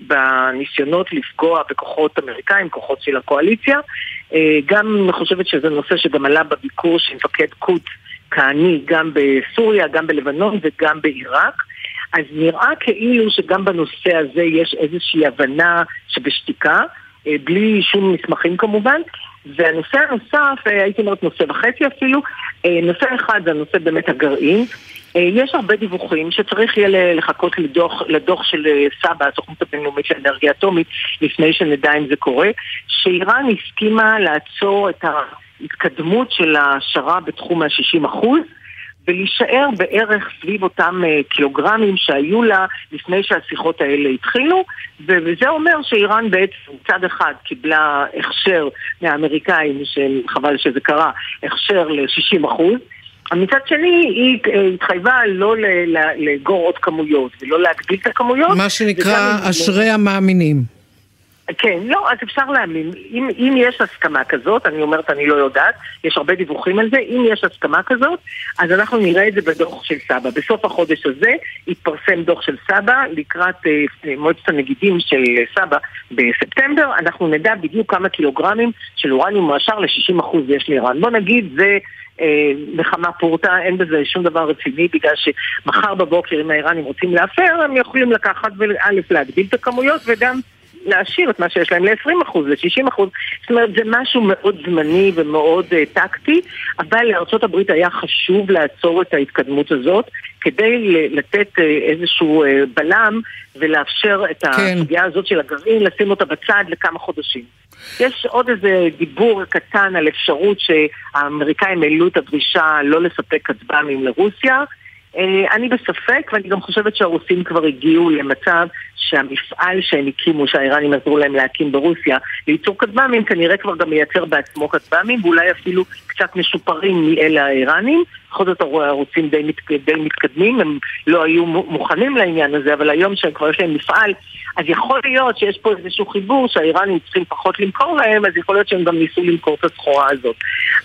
בניסיונות לפגוע בכוחות אמריקאים, כוחות של הקואליציה. גם אני חושבת שזה נושא שגם עלה בביקור של מפקד קוט כהני גם בסוריה, גם בלבנון וגם בעיראק. אז נראה כאילו שגם בנושא הזה יש איזושהי הבנה שבשתיקה, אה, בלי שום מסמכים כמובן. והנושא הנוסף, אה, הייתי אומרת נושא וחצי אפילו, אה, נושא אחד זה הנושא באמת הגרעין. יש הרבה דיווחים שצריך יהיה לחכות לדוח, לדוח של סבא, הסוכנות הבינלאומית של אנרגיה אטומית, לפני שנדע אם זה קורה, שאיראן הסכימה לעצור את ההתקדמות של ההשערה בתחום ה-60 אחוז. ולהישאר בערך סביב אותם uh, קילוגרמים שהיו לה לפני שהשיחות האלה התחילו, וזה אומר שאיראן בעצם מצד אחד קיבלה הכשר מהאמריקאים, חבל שזה קרה, הכשר ל-60 אחוז, מצד שני, היא אה, התחייבה לא לאגור עוד כמויות ולא להגדיל את הכמויות. מה שנקרא אשרי המאמינים. כן, לא, אז אפשר להאמין. אם, אם יש הסכמה כזאת, אני אומרת אני לא יודעת, יש הרבה דיווחים על זה, אם יש הסכמה כזאת, אז אנחנו נראה את זה בדוח של סבא. בסוף החודש הזה יתפרסם דוח של סבא לקראת אה, מועצת הנגידים של סבא בספטמבר, אנחנו נדע בדיוק כמה קילוגרמים של אורניום מועשר ל-60% יש לאיראן. בוא נגיד, זה... אה, נחמה פורטה, אין בזה שום דבר רציני, בגלל שמחר בבוקר אם האיראנים רוצים להפר, הם יכולים לקחת וא' להגדיל את הכמויות וגם להשאיר את מה שיש להם ל-20%, ל-60%. זאת אומרת, זה משהו מאוד זמני ומאוד uh, טקטי, אבל לארה"ב היה חשוב לעצור את ההתקדמות הזאת, כדי לתת uh, איזשהו uh, בלם ולאפשר את כן. הסוגיה הזאת של הגרעין, לשים אותה בצד לכמה חודשים. יש עוד איזה דיבור קטן על אפשרות שהאמריקאים העלו את הדרישה לא לספק כטב"מים לרוסיה. אה, אני בספק, ואני גם חושבת שהרוסים כבר הגיעו למצב שהמפעל שהם הקימו, שהאיראנים עזרו להם להקים ברוסיה, לייצור כטב"מים, כנראה כבר גם מייצר בעצמו כטב"מים, ואולי אפילו קצת משופרים מאלה האיראנים. בכל זאת הרוסים די, מת, די מתקדמים, הם לא היו מוכנים לעניין הזה, אבל היום שהם כבר יש להם מפעל, אז יכול להיות שיש פה איזשהו חיבור שהאיראנים צריכים פחות למכור להם, אז יכול להיות שהם גם ניסו למכור את הסחורה הזאת.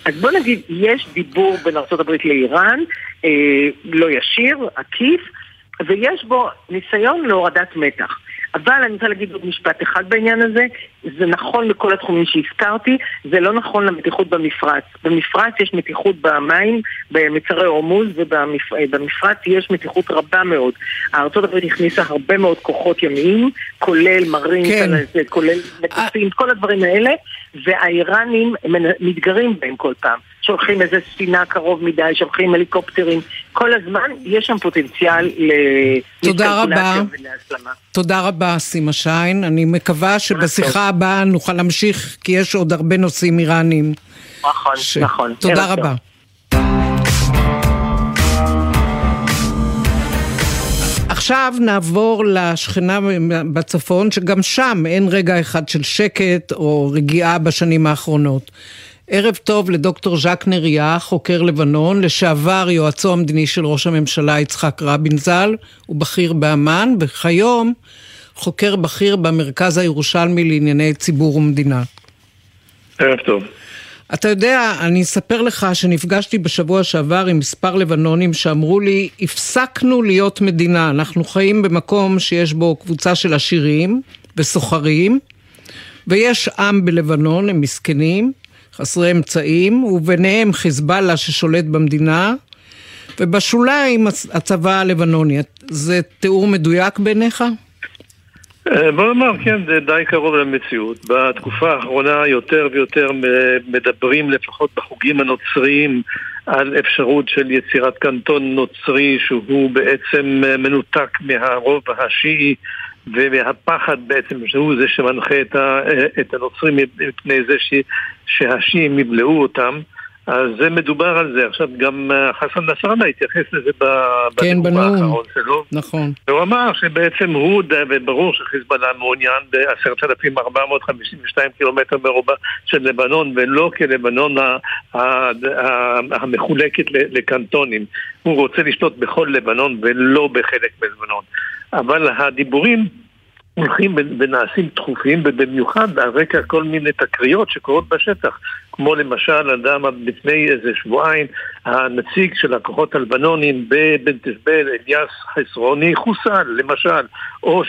אז בוא נגיד, יש דיבור בין ארה"ב לאיראן, אה, לא ישיר, עקיף, ויש בו ניסיון להורדת מתח. אבל אני רוצה להגיד עוד משפט אחד בעניין הזה, זה נכון לכל התחומים שהזכרתי, זה לא נכון למתיחות במפרץ. במפרץ יש מתיחות במים, במצרי הורמוז, ובמפרץ יש מתיחות רבה מאוד. ארה"ב הכניסה הרבה מאוד כוחות ימיים, כולל מרים, כן. כולל מטוסים, כל הדברים האלה, והאיראנים מתגרים בהם כל פעם. שולחים איזה ספינה קרוב מדי, שולחים הליקופטרים. כל הזמן יש שם פוטנציאל להסתלקולציה ולהסלמה. תודה רבה, סימה שיין. אני מקווה שבשיחה הבאה נוכל להמשיך, כי יש עוד הרבה נושאים איראנים. נכון, ש... נכון. תודה רבה. עכשיו נעבור לשכנה בצפון, שגם שם אין רגע אחד של שקט או רגיעה בשנים האחרונות. ערב טוב לדוקטור ז'אק נריה, חוקר לבנון, לשעבר יועצו המדיני של ראש הממשלה יצחק רבין ז"ל, הוא בכיר באמ"ן, וכיום חוקר בכיר במרכז הירושלמי לענייני ציבור ומדינה. ערב טוב. אתה יודע, אני אספר לך שנפגשתי בשבוע שעבר עם מספר לבנונים שאמרו לי, הפסקנו להיות מדינה, אנחנו חיים במקום שיש בו קבוצה של עשירים וסוחרים, ויש עם בלבנון, הם מסכנים, חסרי אמצעים, וביניהם חיזבאללה ששולט במדינה, ובשוליים הצבא הלבנוני. זה תיאור מדויק בעיניך? אה, בוא נאמר, כן, זה די קרוב למציאות. בתקופה האחרונה יותר ויותר מדברים, לפחות בחוגים הנוצריים, על אפשרות של יצירת קנטון נוצרי שהוא בעצם מנותק מהרוב השיעי ומהפחד בעצם שהוא זה שמנחה את, ה, את הנוצרים מפני זה ש, שהשיעים יבלעו אותם. אז זה מדובר על זה. עכשיו גם אה, חסן נסראללה התייחס לזה כן, בנאום האחרון שלו. נכון. והוא אמר שבעצם הוא, וברור שחיזבאללה מעוניין ב-10,452 קילומטר מרובע של לבנון, ולא כלבנון המחולקת לקנטונים. הוא רוצה לשלוט בכל לבנון ולא בחלק מלבנון. אבל הדיבורים הולכים ונעשים דחופים, ובמיוחד על רקע כל מיני תקריות שקורות בשטח. כמו למשל, אדם לפני איזה שבועיים, הנציג של הכוחות הלבנונים בבנטסבל, אליאס חסרוני, חוסל, למשל, או,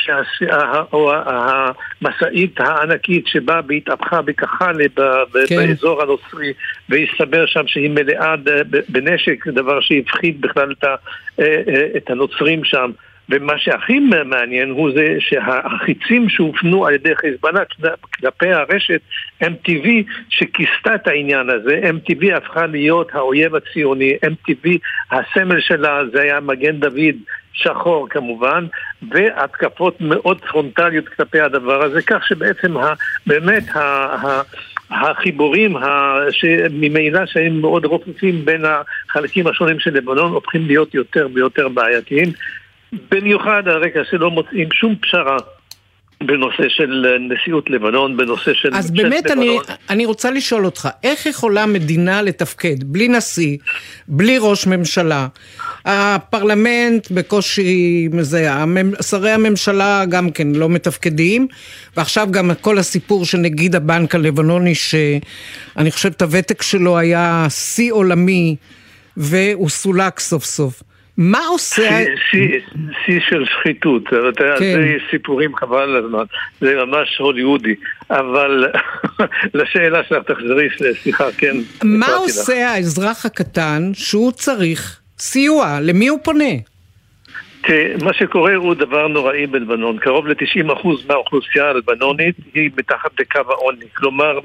המשאית הענקית שבאה והתהפכה בכחלה כן. באזור הנוצרי, והסתבר שם שהיא מלאה בנשק, דבר שהפחיד בכלל את אה, אה, הנוצרים שם. ומה שהכי מעניין הוא זה שהחיצים שהופנו על ידי חיזבאללה כלפי הרשת MTV שכיסתה את העניין הזה, MTV הפכה להיות האויב הציוני, MTV הסמל שלה זה היה מגן דוד שחור כמובן, והתקפות מאוד פרונטליות כלפי הדבר הזה, כך שבעצם ה, באמת ה, ה, החיבורים שממילא שהם מאוד רופפים בין החלקים השונים של לבנון הופכים להיות יותר ויותר בעייתיים. במיוחד על רקע שלא מוצאים שום פשרה בנושא של נשיאות לבנון, בנושא של... אז באמת אני, אני רוצה לשאול אותך, איך יכולה מדינה לתפקד בלי נשיא, בלי ראש ממשלה? הפרלמנט בקושי מזהה, שרי הממשלה גם כן לא מתפקדים, ועכשיו גם כל הסיפור של נגיד הבנק הלבנוני, שאני חושבת הוותק שלו היה שיא עולמי, והוא סולק סוף סוף. מה עושה... שיא של שחיתות, כן. זה סיפורים חבל על הזמן, זה ממש הוליוודי, אבל לשאלה שלך תחזרי, סליחה, כן. מה עושה לך. האזרח הקטן שהוא צריך סיוע? למי הוא פונה? מה שקורה הוא דבר נוראי בלבנון. קרוב ל-90% מהאוכלוסייה הלבנונית היא מתחת לקו העוני. כלומר,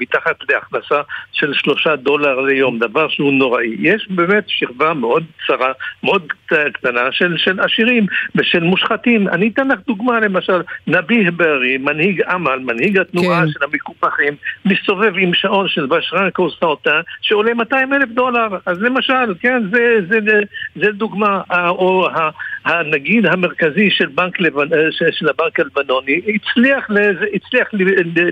מתחת להכנסה של שלושה דולר ליום, דבר שהוא נוראי. יש באמת שכבה מאוד צרה, מאוד קטנה של, של עשירים ושל מושחתים. אני אתן לך דוגמה, למשל, נביה ברי, מנהיג עמל, מנהיג התנועה כן. של המקופחים, מסתובב עם שעון של בשרן קוסטאוטה, שעולה 200 אלף דולר. אז למשל, כן, זה, זה, זה, זה דוגמה. או הנגיד המרכזי של, בנק לבנ... אה, של הבנק הלבנוני הצליח, הצליח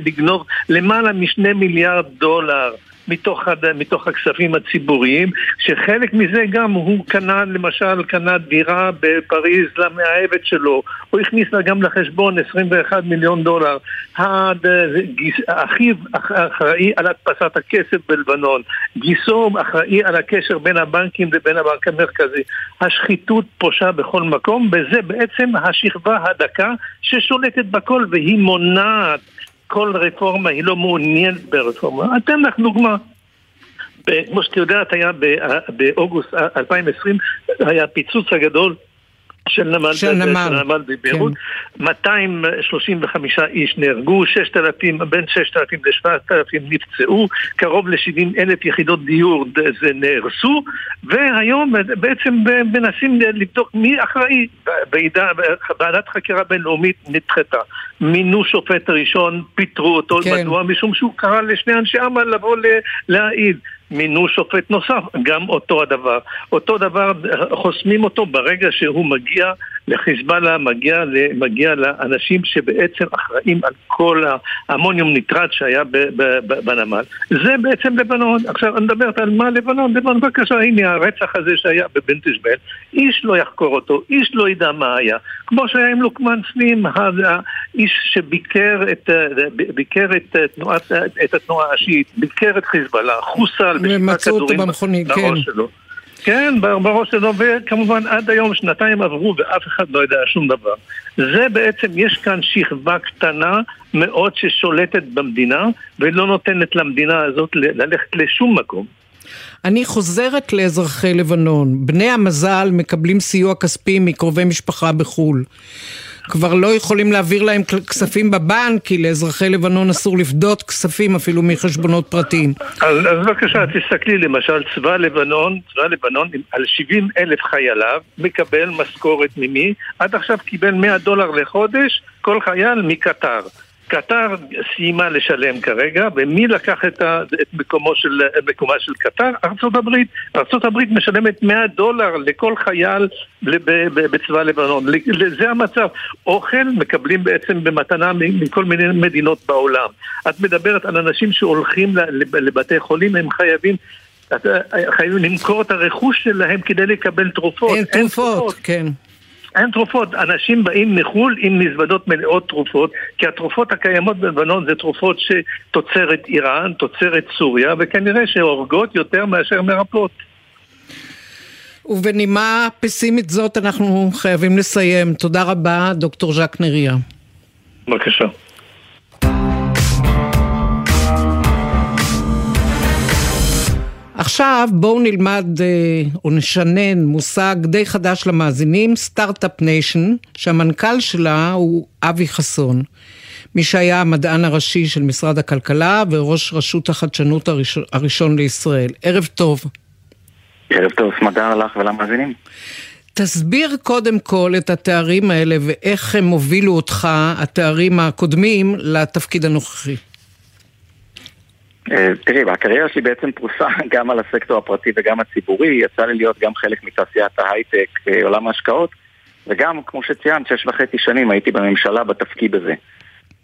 לגנוב למעלה משני מיליארד דולר מתוך, הד... מתוך הכספים הציבוריים, שחלק מזה גם הוא קנה, למשל, קנה דירה בפריז למאהבת שלו, הוא הכניס לה גם לחשבון 21 מיליון דולר. אחיו אחראי על הדפסת הכסף בלבנון, גיסו אחראי על הקשר בין הבנקים לבין הבנק המרכזי. השחיתות פושה בכל מקום, וזה בעצם השכבה הדקה ששולטת בכל והיא מונעת כל רפורמה, היא לא מעוניינת ברפורמה. אתן לך דוגמה. כמו שאת יודעת, היה באוגוסט 2020, היה הפיצוץ הגדול של נמל, של נמל, של נמל בביירות, כן. 235 איש נהרגו, 6,000, בין 6,000 ל-7,000 נפצעו, קרוב ל-70 אלף יחידות דיור זה נהרסו, והיום בעצם מנסים לבדוק מי אחראי. ועדת חקירה בינלאומית נדחתה. מינו שופט ראשון, פיטרו אותו, כן. מדוע? משום שהוא קרא לשני אנשי אמל לבוא להעיד. מינו שופט נוסף, גם אותו הדבר. אותו דבר, חוסמים אותו ברגע שהוא מגיע לחיזבאללה, מגיע, מגיע לאנשים שבעצם אחראים על כל האמוניום ניטרט שהיה בנמל. זה בעצם לבנון. עכשיו, אני מדברת על מה לבנון? לבנון, בבקשה, הנה הרצח הזה שהיה בבן תשבל, איש לא יחקור אותו, איש לא ידע מה היה. כמו שהיה עם לוקמן סלים, האיש שביקר את, ביקר את, תנועת, את התנועה השיעית, ביקר את חיזבאללה, חוסל בשביל כדורים במכונית, כן. שלו. כן, בראש שלו, וכמובן עד היום שנתיים עברו ואף אחד לא יודע שום דבר. זה בעצם, יש כאן שכבה קטנה מאוד ששולטת במדינה ולא נותנת למדינה הזאת ללכת לשום מקום. אני חוזרת לאזרחי לבנון. בני המזל מקבלים סיוע כספי מקרובי משפחה בחו"ל. כבר לא יכולים להעביר להם כספים בבנק, כי לאזרחי לבנון אסור לפדות כספים אפילו מחשבונות פרטיים. אז, אז בבקשה, תסתכלי למשל, צבא לבנון, צבא לבנון על 70 אלף חייליו מקבל משכורת ממי? עד עכשיו קיבל 100 דולר לחודש, כל חייל מקטר. קטר סיימה לשלם כרגע, ומי לקח את, ה, את מקומו של, מקומה של קטר? ארצות הברית. ארצות הברית משלמת 100 דולר לכל חייל בצבא לבנון. זה המצב. אוכל מקבלים בעצם במתנה מכל מיני מדינות בעולם. את מדברת על אנשים שהולכים לבתי חולים, הם חייבים חייבים למכור את הרכוש שלהם כדי לקבל תרופות. אין תרופות, אין תרופות. כן. אין תרופות. אנשים באים מחו"ל עם מזוודות מלאות תרופות, כי התרופות הקיימות בלבנון זה תרופות שתוצרת איראן, תוצרת סוריה, וכנראה שהורגות יותר מאשר מרפאות. ובנימה פסימית זאת אנחנו חייבים לסיים. תודה רבה, דוקטור ז'ק נריה. בבקשה. עכשיו בואו נלמד אה, או נשנן מושג די חדש למאזינים, Start-Up Nation, שהמנכ"ל שלה הוא אבי חסון. מי שהיה המדען הראשי של משרד הכלכלה וראש רשות החדשנות הראשון, הראשון לישראל. ערב טוב. ערב טוב, סמדר לך ולמאזינים. תסביר קודם כל את התארים האלה ואיך הם הובילו אותך, התארים הקודמים, לתפקיד הנוכחי. אה, תראי, הקריירה שלי בעצם פרוסה גם על הסקטור הפרטי וגם הציבורי, יצא לי להיות גם חלק מתעשיית ההייטק, אה, עולם ההשקעות, וגם, כמו שציינת, שש וחצי שנים הייתי בממשלה בתפקיד הזה.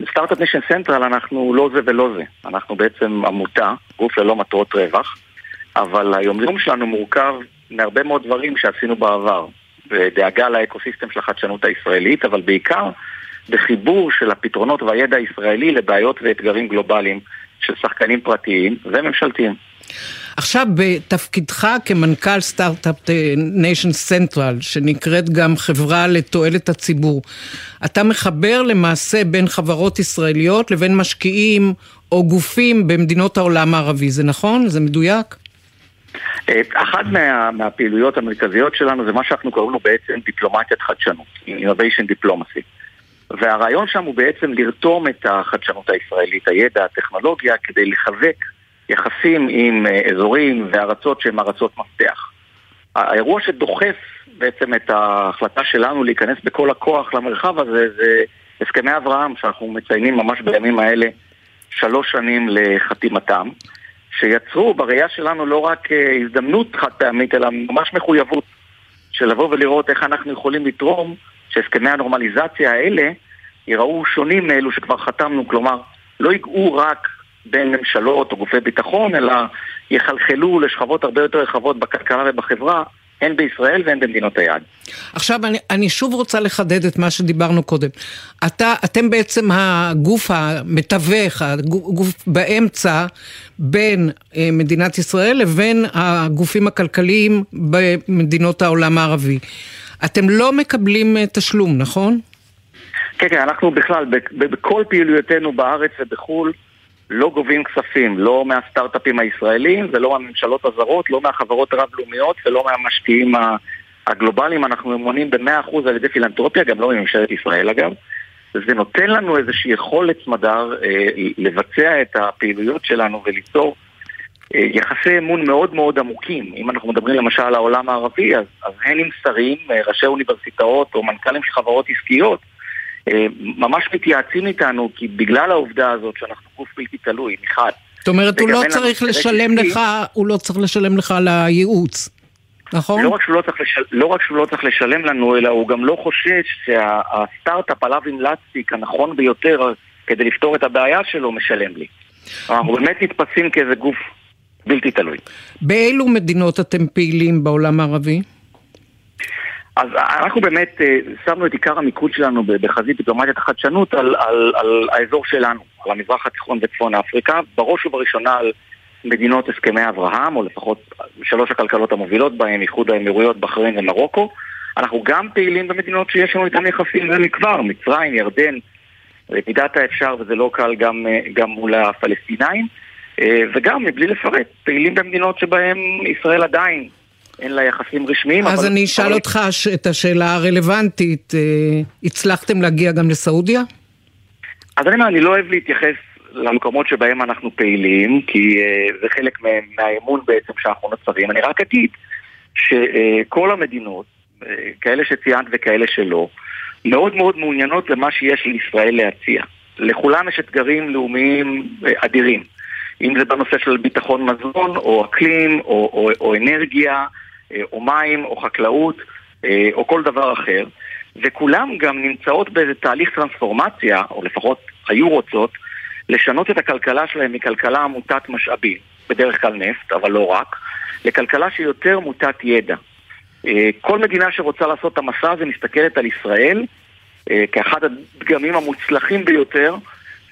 ב Start-Up Nation Central אנחנו לא זה ולא זה. אנחנו בעצם עמותה, גוף ללא מטרות רווח, אבל היום-יום שלנו מורכב מהרבה מאוד דברים שעשינו בעבר. ודאגה לאקוסיסטם של החדשנות הישראלית, אבל בעיקר בחיבור של הפתרונות והידע הישראלי לבעיות ואתגרים גלובליים של שחקנים פרטיים וממשלתיים. עכשיו בתפקידך כמנכ"ל סטארט-אפ Nation Central, שנקראת גם חברה לתועלת הציבור, אתה מחבר למעשה בין חברות ישראליות לבין משקיעים או גופים במדינות העולם הערבי, זה נכון? זה מדויק? אה, אחת מה, מהפעילויות המרכזיות שלנו זה מה שאנחנו קוראים לו בעצם דיפלומטיית חדשנות, Innovation Diplomacy. והרעיון שם הוא בעצם לרתום את החדשנות הישראלית, הידע, הטכנולוגיה, כדי לחזק יחסים עם אה, אזורים וארצות שהן ארצות מפתח. האירוע שדוחף בעצם את ההחלטה שלנו להיכנס בכל הכוח למרחב הזה זה הסכמי אברהם, שאנחנו מציינים ממש בימים האלה שלוש שנים לחתימתם, שיצרו בראייה שלנו לא רק אה, הזדמנות חד פעמית, אלא ממש מחויבות של לבוא ולראות איך אנחנו יכולים לתרום שהסכמי הנורמליזציה האלה ייראו שונים מאלו שכבר חתמנו, כלומר, לא ייגעו רק בין ממשלות או גופי ביטחון, אלא יחלחלו לשכבות הרבה יותר רחבות בכלכלה ובחברה, הן בישראל והן במדינות היעד. עכשיו, אני, אני שוב רוצה לחדד את מה שדיברנו קודם. אתה, אתם בעצם הגוף המתווך, הגוף באמצע בין אה, מדינת ישראל לבין הגופים הכלכליים במדינות העולם הערבי. אתם לא מקבלים אה, תשלום, נכון? כן, כן, אנחנו בכלל, בכל פעילויותינו בארץ ובחו"ל, לא גובים כספים, לא מהסטארט-אפים הישראלים ולא מהממשלות הזרות, לא מהחברות הרב-לאומיות ולא מהמשקיעים הגלובליים. אנחנו ממונים ב-100% על ידי פילנטרופיה, גם לא מממשלת ישראל אגב. זה נותן לנו איזושהי יכולת סמדר אה, לבצע את הפעילויות שלנו וליצור יחסי אמון מאוד מאוד עמוקים. אם אנחנו מדברים למשל על העולם הערבי, אז, אז הן עם שרים, אה, ראשי אוניברסיטאות או מנכ"לים של חברות עסקיות, אה, ממש מתייעצים איתנו, כי בגלל העובדה הזאת שאנחנו גוף בלתי תלוי, מחד. זאת אומרת, הוא לא צריך לשלם לך, הוא לא צריך לשלם לך על הייעוץ. נכון? לא רק, שהוא לא, צריך לשל... לא רק שהוא לא צריך לשלם לנו, אלא הוא גם לא חושש שהסטארט-אפ עליו המלצתי כנכון ביותר כדי לפתור את הבעיה שלו, משלם לי. אנחנו באמת נתפסים כאיזה גוף בלתי תלוי. באילו מדינות אתם פעילים בעולם הערבי? אז אנחנו באמת אה, שמנו את עיקר המיקוד שלנו בחזית דיפלומטיית החדשנות על, על, על האזור שלנו, על המזרח התיכון וצפון אפריקה, בראש ובראשונה על מדינות הסכמי אברהם, או לפחות שלוש הכלכלות המובילות בהן, איחוד האמירויות, בחריין ומרוקו. אנחנו גם פעילים במדינות שיש לנו איתן יחסים זה מכבר, מצרים, ירדן, במידת האפשר, וזה לא קל גם, אה, גם מול הפלסטינאים. אה, וגם, מבלי לפרט, פעילים במדינות שבהן ישראל עדיין אין לה יחסים רשמיים. אז אני אשאל אותך את השאלה הרלוונטית, אה, הצלחתם להגיע גם לסעודיה? אז אני אומר, אני לא אוהב להתייחס למקומות שבהם אנחנו פעילים, כי uh, זה חלק מהאמון בעצם שאנחנו נוצרים. אני רק אגיד שכל המדינות, כאלה שציינת וכאלה שלא, מאוד מאוד מעוניינות למה שיש לישראל להציע. לכולם יש אתגרים לאומיים אדירים. אם זה בנושא של ביטחון מזון, או אקלים, או, או, או אנרגיה, אה, או מים, או חקלאות, אה, או כל דבר אחר, וכולם גם נמצאות באיזה תהליך טרנספורמציה, או לפחות היו רוצות, לשנות את הכלכלה שלהם מכלכלה מוטת משאבים, בדרך כלל נפט, אבל לא רק, לכלכלה שהיא יותר מוטת ידע. אה, כל מדינה שרוצה לעשות את המסע הזה מסתכלת על ישראל כאחד הדגמים המוצלחים ביותר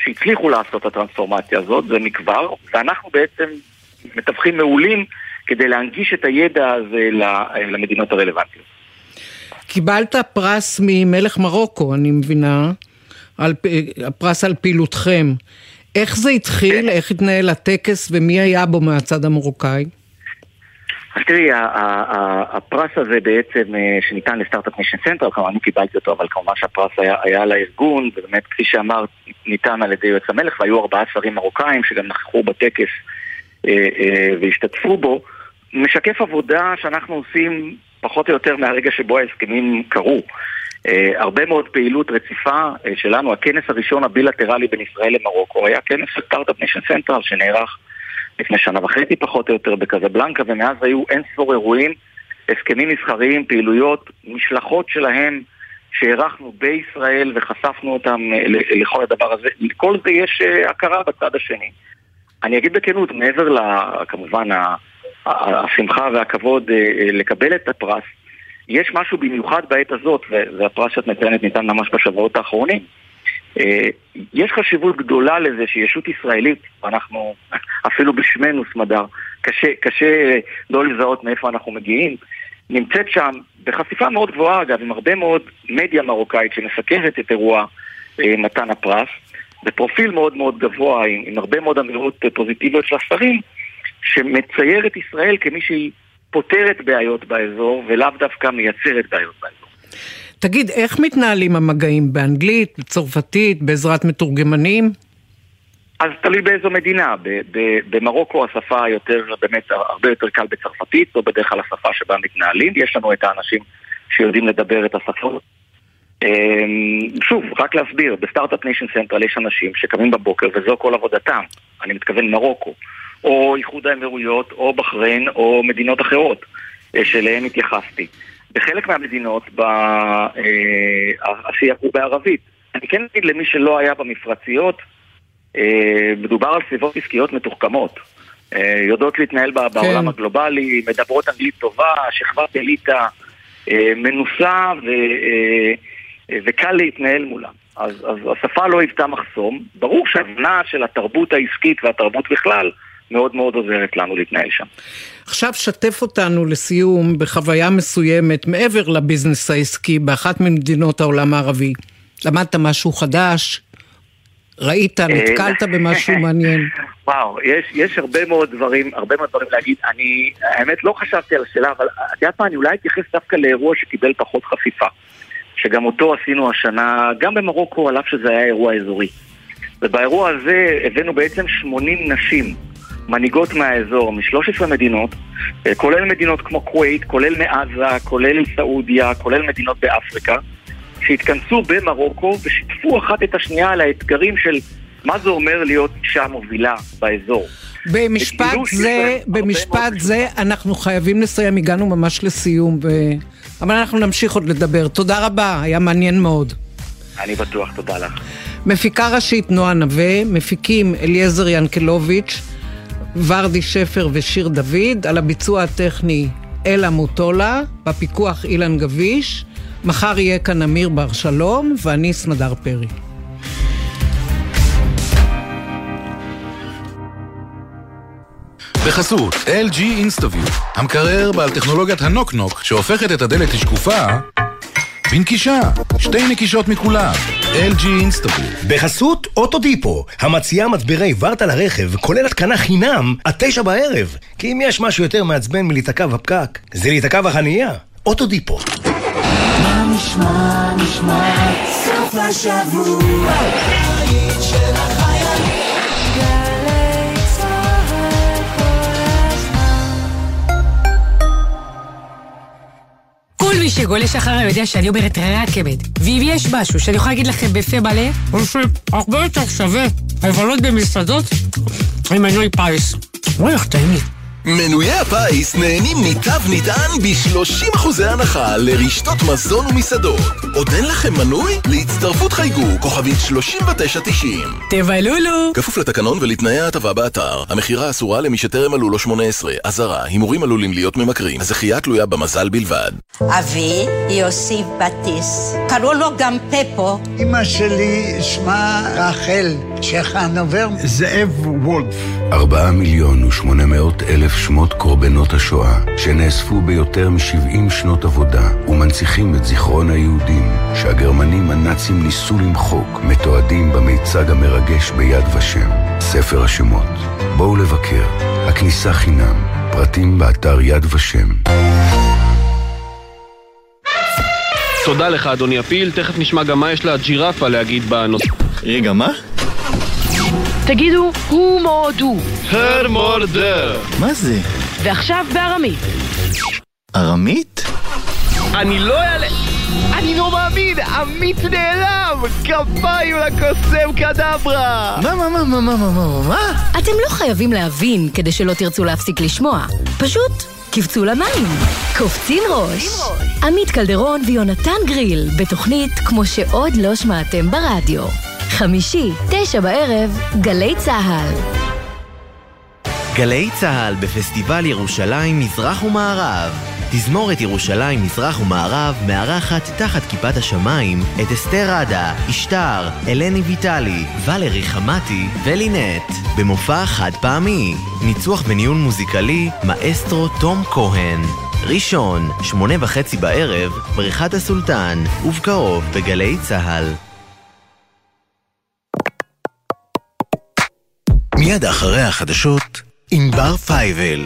שהצליחו לעשות את הטרנספורמציה הזאת, זה מכבר, ואנחנו בעצם מתווכים מעולים כדי להנגיש את הידע הזה למדינות הרלוונטיות. קיבלת פרס ממלך מרוקו, אני מבינה, על, הפרס על פעילותכם. איך זה התחיל, איך התנהל הטקס ומי היה בו מהצד המרוקאי? אז תראי, הפרס הזה בעצם, אה, שניתן ל Start-Up Nation Central, כמובן אני קיבלתי אותו, אבל כמובן שהפרס היה, היה לארגון, ובאמת, כפי שאמרת, ניתן על ידי יועץ המלך, והיו ארבעה שרים מרוקאים שגם נכחו בטקס אה, אה, והשתתפו בו, משקף עבודה שאנחנו עושים פחות או יותר מהרגע שבו ההסכמים קרו. הרבה מאוד פעילות רציפה שלנו, הכנס הראשון הבילטרלי בין ישראל למרוקו היה כנס של Start-Up Nation Central שנערך לפני שנה וחצי פחות או יותר בקזבלנקה, ומאז היו אין ספור אירועים, הסכמים מסחריים, פעילויות, משלחות שלהם שהערכנו בישראל וחשפנו אותם אה, לכל הדבר הזה. לכל זה יש אה, הכרה בצד השני. אני אגיד בכנות, מעבר לכמובן השמחה והכבוד אה, לקבל את הפרס, יש משהו במיוחד בעת הזאת, והפרס שאת מציינת ניתן ממש בשבועות האחרונים, יש חשיבות גדולה לזה שישות ישראלית, ואנחנו אפילו בשמנו סמדר, קשה, קשה לא לזהות מאיפה אנחנו מגיעים, נמצאת שם בחשיפה מאוד גבוהה אגב, עם הרבה מאוד מדיה מרוקאית שמסקרת את אירוע אה, מתן הפרס, בפרופיל מאוד מאוד גבוה, עם, עם הרבה מאוד אמירות פוזיטיביות של השרים, שמצייר את ישראל כמי שהיא פותרת בעיות באזור ולאו דווקא מייצרת בעיות באזור. תגיד, איך מתנהלים המגעים? באנגלית, בצרפתית, בעזרת מתורגמנים? אז תלוי באיזו מדינה. במרוקו השפה יותר, באמת הרבה יותר קל בצרפתית, זו בדרך כלל השפה שבה מתנהלים. יש לנו את האנשים שיודעים לדבר את השפות. אמ, שוב, רק להסביר, ב Start-Up Nation Central יש אנשים שקמים בבוקר וזו כל עבודתם. אני מתכוון מרוקו, או איחוד האמירויות, או בחריין, או מדינות אחרות אה, שאליהן התייחסתי. בחלק מהמדינות אה, השיח הוא בערבית. אני כן אגיד למי שלא היה במפרציות, אה, מדובר על סביבות עסקיות מתוחכמות. אה, יודעות להתנהל בעולם כן. הגלובלי, מדברות אנגלית טובה, שכבת אליטה מנוסה ו, וקל להתנהל מולם. אז, אז השפה לא היוותה מחסום. ברור שהבנה של התרבות העסקית והתרבות בכלל מאוד מאוד עוזרת לנו להתנהל שם. עכשיו שתף אותנו לסיום בחוויה מסוימת מעבר לביזנס העסקי באחת ממדינות העולם הערבי. למדת משהו חדש? ראית, אה, נתקלת במשהו מעניין? וואו, יש, יש הרבה מאוד דברים, הרבה מאוד דברים להגיד. אני, האמת, לא חשבתי על השאלה, אבל את יודעת מה, אני אולי אתייחס דווקא לאירוע שקיבל פחות חפיפה. שגם אותו עשינו השנה, גם במרוקו, על אף שזה היה אירוע אזורי. ובאירוע הזה הבאנו בעצם 80 נשים מנהיגות מהאזור, מ-13 מדינות, אה, כולל מדינות כמו כווית, כולל מעזה, כולל סעודיה, כולל מדינות באפריקה, שהתכנסו במרוקו ושיתפו אחת את השנייה על האתגרים של מה זה אומר להיות אישה מובילה באזור. במשפט זה, במשפט זה אנחנו חייבים לסיים, הגענו ממש לסיום, ו... אבל אנחנו נמשיך עוד לדבר. תודה רבה, היה מעניין מאוד. אני בטוח, תודה לך. מפיקה ראשית נועה נווה, מפיקים אליעזר ינקלוביץ', ורדי שפר ושיר דוד, על הביצוע הטכני אלה מוטולה, בפיקוח אילן גביש, מחר יהיה כאן אמיר בר שלום, ואני סמדר פרי. בחסות LG InstaView, המקרר בעל טכנולוגיית הנוק-נוק שהופכת את הדלת לשקופה בנקישה, שתי נקישות מכולם. LG אינסטאביל. בחסות אוטודיפו, המציעה מצברי ורטה לרכב, כולל התקנה חינם, עד תשע בערב. כי אם יש משהו יותר מעצבן מלהיתקע בפקק, זה להיתקע בחנייה. אוטודיפו. מה נשמע, נשמע, סוף השבוע, מי שגולש אחריי יודע שאני אומרת רק אמת. ואם יש משהו שאני יכולה להגיד לכם בפה מלא, הוא שהרבה יותר שווה לבלות במסעדות עם מנוי פיס. וואי, איך טעים לי. מנויי הפיס נהנים מתו נטען ב-30% הנחה לרשתות מזון ומסעדות. עוד אין לכם מנוי? להצטרפות חייגו, כוכבית 3990. תבלולו! כפוף לתקנון ולתנאי ההטבה באתר. המכירה אסורה למי שטרם מלאו לו 18. אזהרה, הימורים עלולים להיות ממכרים. הזכייה תלויה במזל בלבד. אבי, יוסיף בטיס. קראו לו גם פפו. אמא שלי שמה רחל, שחנובר. זאב וולף. ארבעה מיליון ושמונה מאות אלף שמות קורבנות השואה, שנאספו ביותר מ-70 שנות עבודה, ומנציחים את זיכרון היהודים, שהגרמנים הנאצים ניסו למחוק, מתועדים במיצג המרגש ביד ושם, ספר השמות. בואו לבקר, הכניסה חינם, פרטים באתר יד ושם. תודה לך, אדוני הפיל, תכף נשמע גם מה יש לג'ירפה להגיד בנושא. רגע, מה? תגידו, הוא מורדו. הר מורדר. מה זה? ועכשיו בארמית. ארמית? אני לא אעלה... אני לא מאמין! עמית נעלם! כפיים לקוסם קדברה! מה, מה, מה, מה, מה, מה, מה, מה? אתם לא חייבים להבין כדי שלא תרצו להפסיק לשמוע. פשוט קפצו למים. קופצים ראש. עמית קלדרון ויונתן גריל, בתוכנית כמו שעוד לא שמעתם ברדיו. חמישי, תשע בערב, גלי צה"ל. גלי צה"ל בפסטיבל ירושלים מזרח ומערב. תזמורת ירושלים מזרח ומערב מארחת תחת כיפת השמיים את אסתר עדה, אשתר, אלני ויטלי, ולרי חמתי ולינט במופע חד פעמי. ניצוח בניון מוזיקלי מאסטרו תום כהן. ראשון, שמונה וחצי בערב, בריכת הסולטן, ובקרוב בגלי צה"ל. מיד אחרי החדשות, ענבר פייבל.